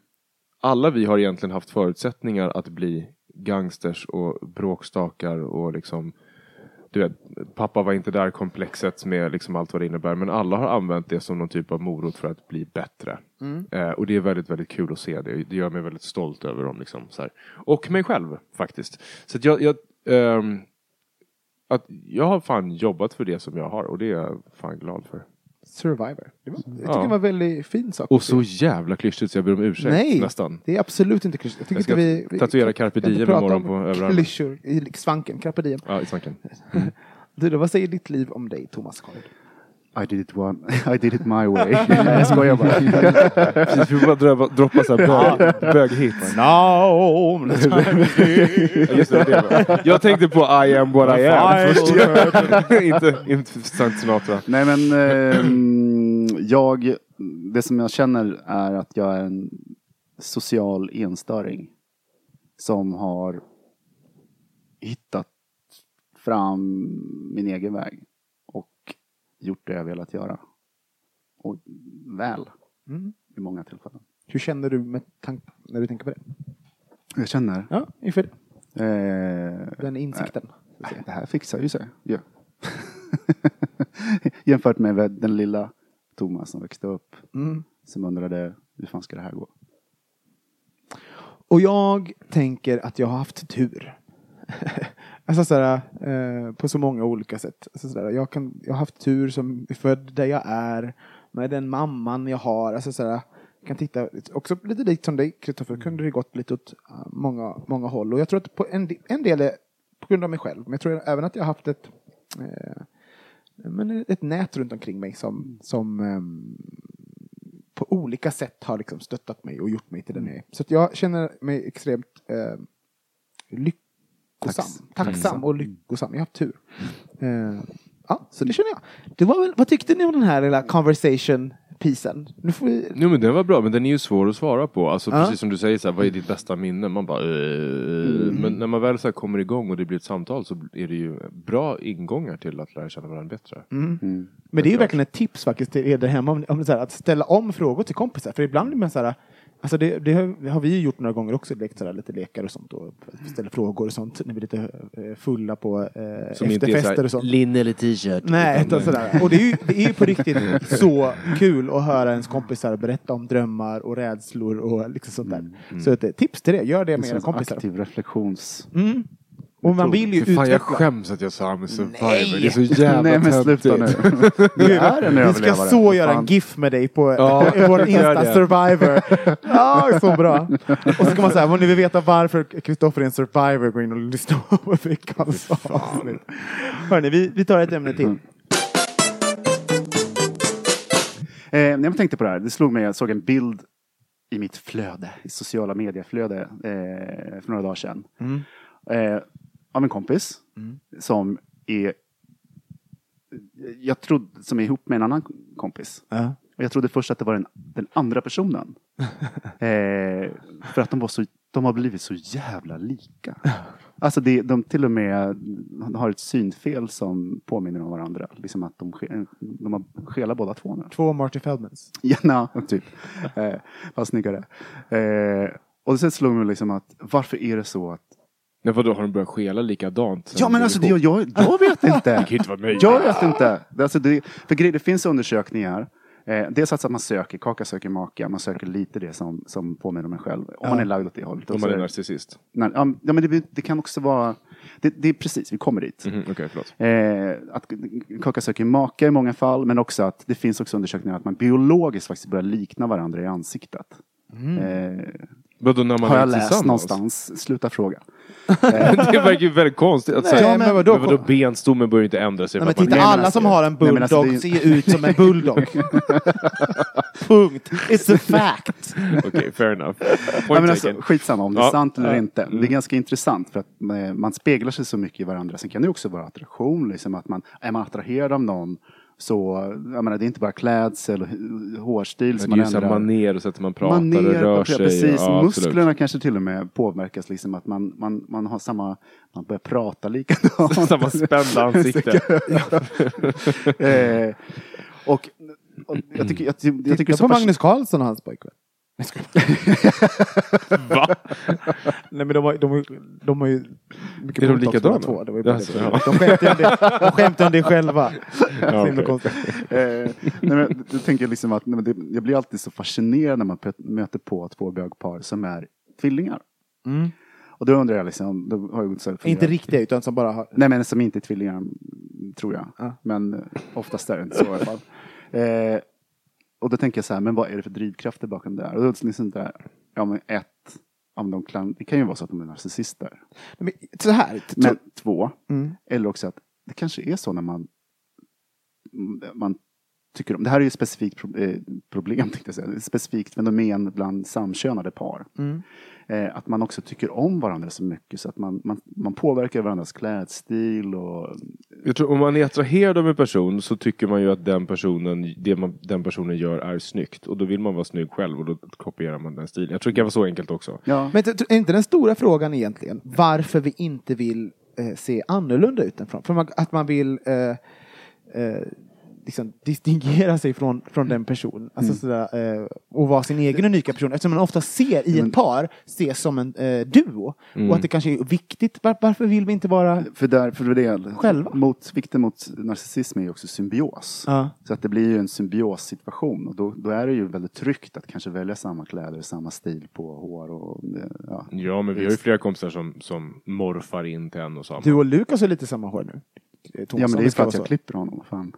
alla vi har egentligen haft förutsättningar att bli gangsters och bråkstakar och liksom du vet, pappa var inte där komplexet med liksom allt vad det innebär men alla har använt det som någon typ av morot för att bli bättre. Eh, och det är väldigt, väldigt kul att se det. Det gör mig väldigt stolt över dem. Liksom, så här. Och mig själv faktiskt. Så att jag, jag, ehm, att jag har fan jobbat för det som jag har och det är jag fan glad för. Survivor. Det var, jag tycker det var en väldigt fin sak. Och så jävla klyschigt så jag ber om ursäkt Nej, nästan. det är absolut inte klyschigt. Jag tycker Jag ska inte vi, tatuera carpe diem imorgon på överarmen. Klyschor i svanken, carpe diem. Ja, i svanken. *laughs* Du då, vad säger ditt liv om dig, Thomas Collard? I did it, one, *laughs* I did it my way. *laughs* Jag skojar bara. Precis, *laughs* vi får bara dra, droppa så här bög, böghits. No, Ja, just det, det var. Jag tänkte på I am what I am först. inte, inte Frank Sinatra. Nej men ehm, jag, det som jag känner är att jag är en social enstöring. Som har hittat fram min egen väg. Gjort det jag velat göra. Och väl. Mm. I många tillfällen. Hur känner du med när du tänker på det? Jag känner. Ja, inför Eh, den insikten. säga. det här fixar ju sig. Ja. *laughs* Jämfört med den lilla Thomas som växte upp. Mm. Som undrade hur fan ska det här gå? Och jag tänker att jag har haft tur. *laughs* alltså sådär, eh, på så många olika sätt. Alltså sådär, jag, kan, jag har haft tur som är född där jag är, med den mamman jag har. Alltså sådär, jag kan titta, också lite likt som dig Kristoffer, kunde det gått lite åt eh, många, många håll. Och jag tror att på en, en del är på grund av mig själv, men jag tror även att jag har haft ett eh, men ett nät runt omkring mig som, som ehm, på olika sätt har liksom stöttat mig och gjort mig till den jag är. Så jag känner mig extremt eh, lyckosam. Tacksam och lyckosam. Jag har tur. Eh, ja, så det känner jag. Det var väl, vad tyckte ni om den här lilla conversation pisen? Nu får vi... Jo men den var bra, men den är ju svår att svara på. Alltså Ja. precis som du säger, så här, vad är ditt bästa minne? Man bara, eh, Men när man väl så här, kommer igång och det blir ett samtal så är det ju bra ingångar till att lära känna varandra bättre. Mm. Men det är ju verkligen ett tips faktiskt till er där hemma om, om så här, att ställa om frågor till kompisar. För ibland blir man så här, alltså det, det har, vi ju gjort några gånger också, lekt så här, lite lekar och sånt och ställer frågor och sånt när vi är lite eh, fulla på eh, Som efterfester och sånt. linne eller t-shirt. Nej, utan sådär. Och det är, ju, det är ju på *laughs* riktigt så kul att höra ens kompisar berätta om drömmar och rädslor och liksom sånt där. Så ett eh, tips till det, gör det En med era sån kompisar. aktiv reflektions... Mm. Och man vill ju fan, jag utveckla. skäms att jag sa med Survivor. Nej! Det är så *laughs* jävla Nej men sluta nu. *laughs* Du är en Vi ska så göra en. GIF med dig på *laughs* Ja, vår Insta. Survivor. Ja, så bra. Och så kan man säga, om ni vill veta varför Kristoffer är en Survivor, gå in och lyssna på veckans avsnitt. Hörni, vi, vi tar ett ämne till. Eh, när jag tänkte på det här, det slog mig, jag såg en bild i mitt flöde, i sociala medieflöde eh, för några dagar sedan. Eh, av en kompis som är jag trodde, som är ihop med en annan kompis. Ja. Och jag trodde först att det var den, den andra personen. *laughs* eh, för att de, var så, de har blivit så jävla lika. Alltså det, de till och med har ett synfel som påminner om varandra. Liksom att de, de har skelat båda två nu. Två Marty Feldmans. *laughs* Ja, na, typ. Eh, fast snyggare. Eh, och sen slog mig liksom att varför är det så att... Nej, vadå, har de börjat skela likadant? Ja men alltså, det, jag, jag vet inte. *laughs* Det kan inte vara möjligt. Jag vet inte. Det, alltså det, för grej, det finns undersökningar. Eh, dels att man söker, kaka söker maka, man söker lite det som, som påminner om en själv. Om man är lagd åt det hållet. Om man är narcissist. när, ja, ja, men det, det kan också vara... Det, det är precis, vi kommer dit. Okej, förlåt. Eh, att kaka söker maka i många fall, men också att det finns också undersökningar att man biologiskt faktiskt börjar likna varandra i ansiktet. Eh, Vadå när man har är jag läst någonstans. Sluta fråga. Det verkar ju väldigt konstigt. Att Nej, säga, men men vadå? vadå, benstommen börjar ju inte ändra sig. Nej, men titta, Nej, alla alltså- som har en nej, men bulldog alltså, det är- ser ut som en bulldog. *laughs* Punkt. It's a fact. Okej, fair enough. Point men alltså, skitsamma om det är Ja. sant eller inte. Mm. Det är ganska intressant för att eh, man speglar sig så mycket i varandra. Sen kan det också vara attraktion. Liksom att man, är man attraherad av någon så, jag menar, det är inte bara klädsel och hårstil som det är ju man ändrar. maner och sätt man pratar och Maner, rör ja, sig. Precis, Ja, absolut. musklerna kanske till och med påverkas. Liksom, att man, man, man har samma, man börjar prata likadant. *laughs* Samma spända *laughs* ansikte. *laughs* eh, och, och jag tycker, jag, jag, jag tycker det är Titta så på Magnus Carlsson och hans pojkvän. Nej. *laughs* Va? Nej men de har, de har, de har ju mycket Är de likadana? två. Det var ju ja. De skämtar om det, de skämtar om det själva. Okej. konstigt. Eh, nej, men, jag tänker liksom att nej, men det, jag blir alltid så fascinerad när man möter på två bögpar som är tvillingar. Och då undrar jag liksom, då har jag så Inte riktiga utan som bara har... Nej men som inte är tvillingar, mm, tror jag. Ja. Men eh, oftast är det inte så i alla fall. Eh, och då tänker jag så här, men vad är det för drivkrafter bakom det här? Och då är det liksom där, ja men ett, om de kan, det kan ju vara så att de är narcissister. Men, så här. Men Men, två, mm. eller också att det kanske är så när man, man tycker om, det här är ju ett specifikt pro, eh, problem, tänkte jag säga, ett specifikt fenomen bland samkönade par. Mm. Eh, att man också tycker om varandra så mycket så att man, man, man påverkar varandras klädstil och Jag tror om man är attraherad av en person så tycker man ju att den personen, det man, den personen gör är snyggt. Och då vill man vara snygg själv och då kopierar man den stilen. Jag tror det kan vara så enkelt också. ja, Men är inte den stora frågan egentligen varför vi inte vill eh, se annorlunda ut än från? För man, att man vill eh, eh, liksom distingera sig från, från den personen. Alltså sådär, eh, och vara sin egen unika person. Eftersom man ofta ser i ett par, ses som en eh, duo. Och att det kanske är viktigt. Var, varför vill vi inte vara... För, där, för det, Själva? Mot, vikten mot narcissism är ju också symbios. Ja. Så att det blir ju en symbiossituation och då, då är det ju väldigt tryggt att kanske välja samma kläder, samma stil på hår och eh, ja. Ja, men vi har ju flera kompisar som, som morfar in till en och samma. Du och Lukas har lite samma hår nu. Eh, Thomas, Ja men det är ska för att jag klipper honom, fan.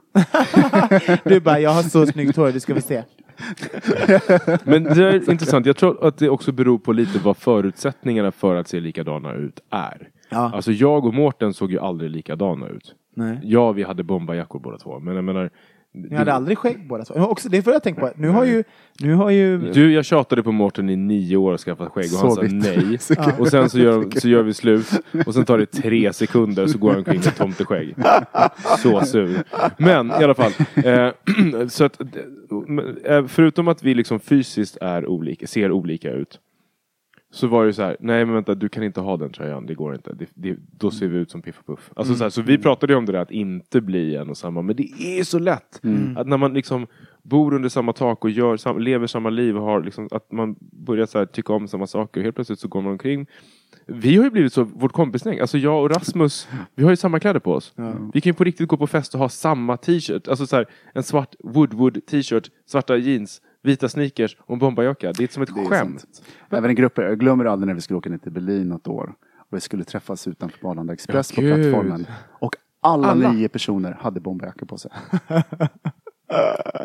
*laughs* Du bara, jag har så snyggt hår, det ska vi se. *laughs* Men det är intressant. Jag tror att det också beror på lite vad förutsättningarna för att se likadana ut är. Ja. Alltså jag och Mårten såg ju aldrig likadana ut. Nej. Ja, vi hade bombarjackor båda två. Men jag menar... Ni hade aldrig skägg båda två. Också, det får jag tänka på. Nu har ju... Nu har ju Du, jag tjatade på Mårten i nio år att skaffa skägg och han sa Så vitt. nej. *laughs* Så kul. Och sen så gör, *laughs* så gör vi slut och sen tar det tre sekunder så går han omkring med tomteskägg. Så sur. Men i alla fall. Eh, *clears throat* så att, eh, förutom att vi liksom fysiskt är olika, ser olika ut. Så var det så här, nej men vänta du kan inte ha den tröjan, det går inte. Det, det, då ser vi ut som Piff och Puff. Alltså, så, här, så vi pratade ju om det där att inte bli en och samma, men det är så lätt. Att när man liksom bor under samma tak och gör, sam, lever samma liv och har liksom, att man börjar så här, tycka om samma saker och helt plötsligt så går man omkring. Vi har ju blivit så, vårt kompisgäng, alltså jag och Rasmus, vi har ju samma kläder på oss. Vi kan ju på riktigt gå på fest och ha samma t-shirt. Alltså så här, en svart Woodwood t-shirt, svarta jeans, vita sneakers och en bombarjacka. Det är som ett Det skämt. Även i grupper, jag glömmer aldrig när vi skulle åka ner till Berlin något år. Och vi skulle träffas utanför Arlanda Express Ja, på gud. plattformen. Och alla, Alla? nio personer hade bomberjackor på sig.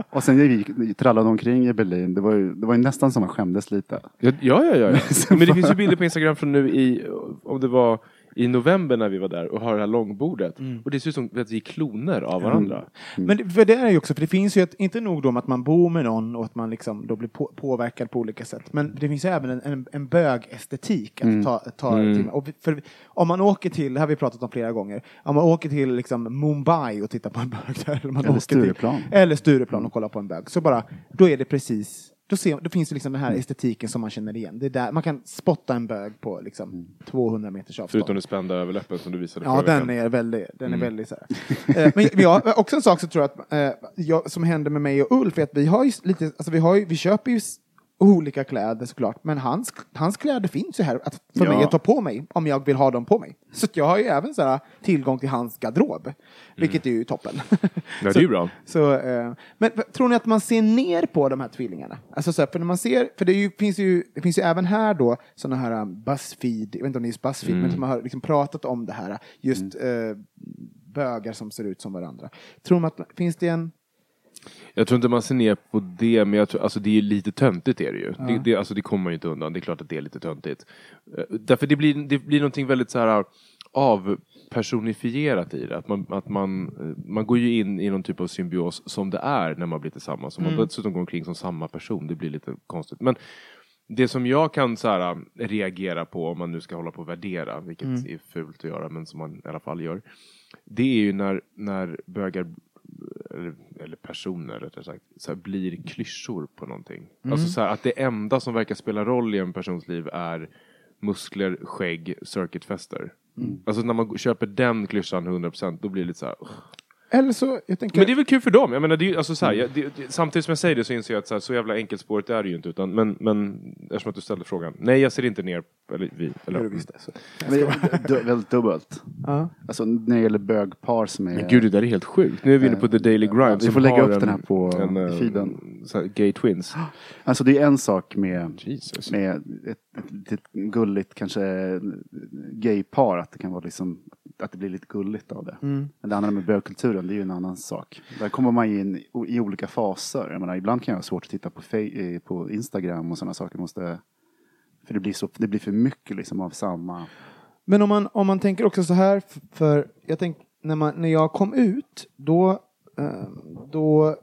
och sen gick vi trallade omkring i Berlin. Det var ju, det var ju nästan som man skämdes lite. Ja, ja, ja. ja. *laughs* Men det finns ju bilder på Instagram från nu i, om det var i november när vi var där och har det här långbordet. Och det ser ut som att vi är kloner av varandra. Men det, för det är ju också, för det finns ju ett, inte nog då med att man bor med någon och att man liksom då blir på, påverkad på olika sätt. Men det finns ju även en, en, en bögestetik att ta, ta till. Och för om man åker till, det här har vi pratat om flera gånger, om man åker till liksom Mumbai och tittar på en bög där. Eller, man Eller åker Stureplan. Till, eller Stureplan och kollar på en bög. Så bara, då är det precis då, ser, då finns det liksom den här estetiken som man känner igen. Det är där, man kan spotta en bög på liksom 200 meters avstånd. Förutom det spända överläppen som du visade Ja, den veckan. är väldigt, den är väldigt så här. Eh, men vi har också en sak som tror jag att, eh, jag, som händer med mig och Ulf är att vi har ju lite, alltså vi har ju, vi köper ju olika kläder såklart, men hans, hans kläder finns ju här att, för Ja. mig att ta på mig om jag vill ha dem på mig. Så jag har ju även så här, tillgång till hans garderob, vilket är ju toppen. Ja, det är *laughs* ju bra. Så, eh, men tror ni att man ser ner på de här tvillingarna? Alltså så här, för när man ser, för det, ju, finns ju, det finns ju även här då sådana här um, Buzzfeed, jag vet inte om det är just Buzzfeed, men som har liksom pratat om det här, just eh, bögar som ser ut som varandra. Tror man att, finns det en, Jag tror inte man ser ner på det, men jag tror, alltså det är ju lite töntigt är det ju. Det, det, alltså det kommer man ju inte undan, det är klart att det är lite töntigt. Eh, Därför det blir, det blir någonting väldigt så här avpersonifierat i det. Att man, att man, eh, man går ju in i någon typ av symbios som det är när man blir tillsammans. Om man dessutom går omkring som samma person, det blir lite konstigt. Men det som jag kan så här, reagera på, om man nu ska hålla på och värdera, vilket är fult att göra, men som man i alla fall gör. Det är ju när, när bögar eller, eller personer rättare sagt, så här, blir klyschor på någonting. Alltså så här, att det enda som verkar spela roll i en persons liv är muskler, skägg, circuitfester. Alltså när man köper den klyschan 100% då blir det lite så här. Eller så, jag tänker, Men det är väl kul för dem. Jag menar, det är, ju- alltså, så här, jag, det, det, samtidigt som jag säger det så inser jag att så, här, så jävla enkelspårigt är det ju inte. Utan, men, men eftersom att du ställde frågan. Nej, jag ser inte ner eller vi. Eller, du visste. Så. Men det är du- väldigt dubbelt. Ja. Alltså när det gäller bögpar som är... Men gud, det där är helt sjukt. Nu är vi inne på The Daily Grind. vi som får lägga har upp den här på en, eh, feeden. så här, Gay Twins. *gasps* Alltså det är en sak med, Jesus. med ett, ett litet gulligt kanske gaypar, att det kan vara liksom att det blir lite gulligt av det. Men det andra med bögkulturen, det är ju en annan sak. Där kommer man in i, i olika faser. Jag menar, ibland kan jag ha svårt att titta på, eh, på Instagram och sådana saker. Måste, för det blir, så, det blir för mycket liksom av samma... Men om man, om man tänker också så här, för jag tänk, när, man, när jag kom ut, då, eh, då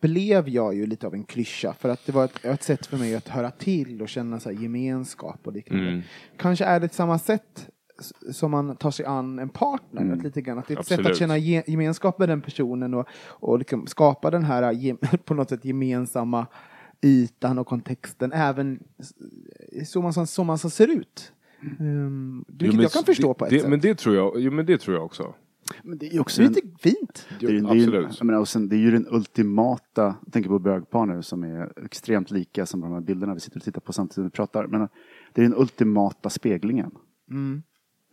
blev jag ju lite av en klyscha för att det var ett, ett sätt för mig att höra till och känna så här gemenskap och liknande. Mm. Kanske är det samma sätt som man tar sig an en partner. Att lite grann, att det är ett sätt Absolut. att känna ge, gemenskap med den personen och, och liksom skapa den här *laughs* på något sätt gemensamma ytan och kontexten även så man, som, som man som ser ut. Um, vilket Jo, men jag kan förstå på ett det, sätt. Men det tror jag, jo, men det tror jag också. Men det är ju också det är en, lite fint. det är, det är, absolut. jag menar, och sen, det är ju den ultimata, jag tänker på bögpar nu som är extremt lika som de här bilderna vi sitter och tittar på samtidigt som vi pratar. Men det är den ultimata speglingen.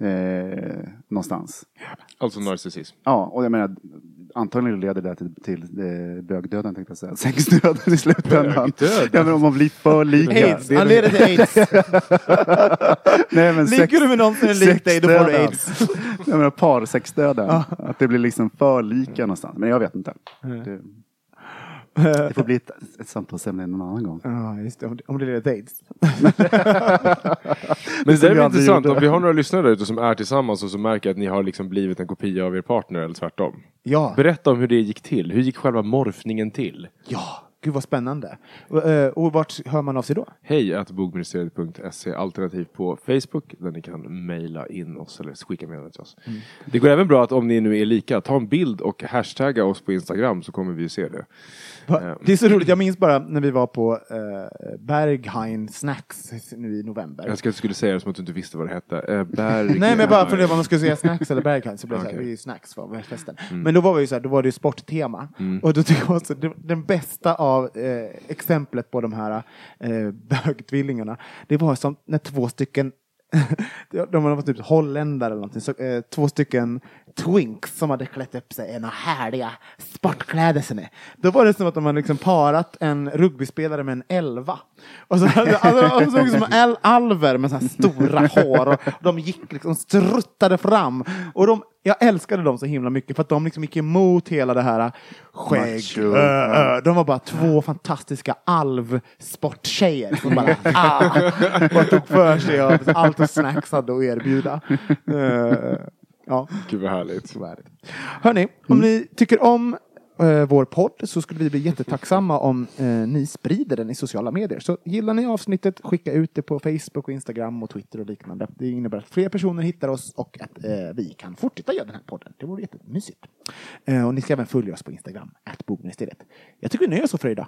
Eh, någonstans. Alltså narcissism. Ja, och jag menar, antagligen leder det till, till eh, bögdöden tänkte jag säga. Sexdöden i slutändan. Bögdöden? Ja, men om man blir för lika. Aids, han leder till aids. *laughs* Nej, men Ligger du med någon som är lik dig, då får du sexdöden. aids. *laughs* Jag menar parsexdöden. Att det blir liksom för lika någonstans. Men jag vet inte. Det, *laughs* det får bli ett, ett samtalsämne någon annan gång. Ja, just det. Om det- Om det leder till aids. *laughs* Men det är intressant, gjorde. om vi har några lyssnare där ute som är tillsammans och som märker att ni har liksom blivit en kopia av er partner eller tvärtom. Ja. Berätta om hur det gick till. Hur gick själva morfningen till? Ja, gud vad spännande. Och, eh, och vart hör man av sig då? Hej att bogministeriet.se alternativt på Facebook där ni kan mejla in oss eller skicka meddelanden till oss. Det går även bra att om ni nu är lika, ta en bild och hashtagga oss på Instagram så kommer vi se det. Va? Det är så roligt, jag minns bara när vi var på eh, Berghain Snacks nu i november. Jag att du skulle säga det som att du inte visste vad det hette. Eh, Berg... Nej men bara på om man skulle säga snacks eller Berghain så blev det Okej. såhär, det är ju snacks för festen. Men då var vi ju såhär, då var det ju sporttema. Och då tycker jag också, det, den bästa av eh, exemplet på de här eh, *laughs* bögtvillingarna, det var som när två stycken *laughs* de var typ holländare eller någonting, så, eh, två stycken twinks som hade klätt upp sig i några härliga sportkläder. sen. Då var det som att de hade liksom parat en rugbyspelare med en elva. Och så alltså, de såg ut som el alver med så här stora *laughs* hår och de gick liksom, struttade fram. Och de, jag älskade dem så himla mycket för att de liksom gick emot hela det här skägg. Macho. Ö. De var bara två fantastiska alvsporttjejer som bara, *laughs* ah, bara tog för sig av allt och snacks hade att erbjuda. Eh, ja, Gud vad härligt. Hörni, om ni tycker om eh, vår podd så skulle vi bli jättetacksamma om eh, ni sprider den i sociala medier. Så gillar ni avsnittet, skicka ut det på Facebook, och Instagram och Twitter och liknande. Det innebär att fler personer hittar oss och att eh, vi kan fortsätta göra den här podden. Det vore jättemysigt. Eh, och ni ska även följa oss på Instagram, bokministeriet. Jag tycker vi nöjer oss så för idag.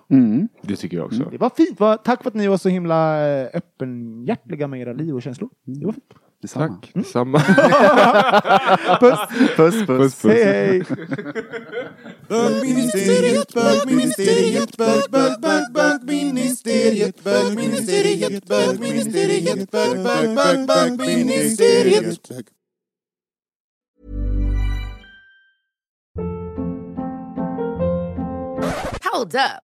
Det tycker jag också. Det var fint. Va? Tack för att ni var så himla eh, öppenhjärtliga med era liv och känslor. Det var fint. Detsamma. Tack, detsamma. *laughs* Puss! Puss, puss. Hej, hej! *laughs* Bögministeriet, bögministeriet, bög, bög, bög, bögministeriet, bögministeriet, bögministeriet, bög, bög, bög, bögministeriet. Hold up.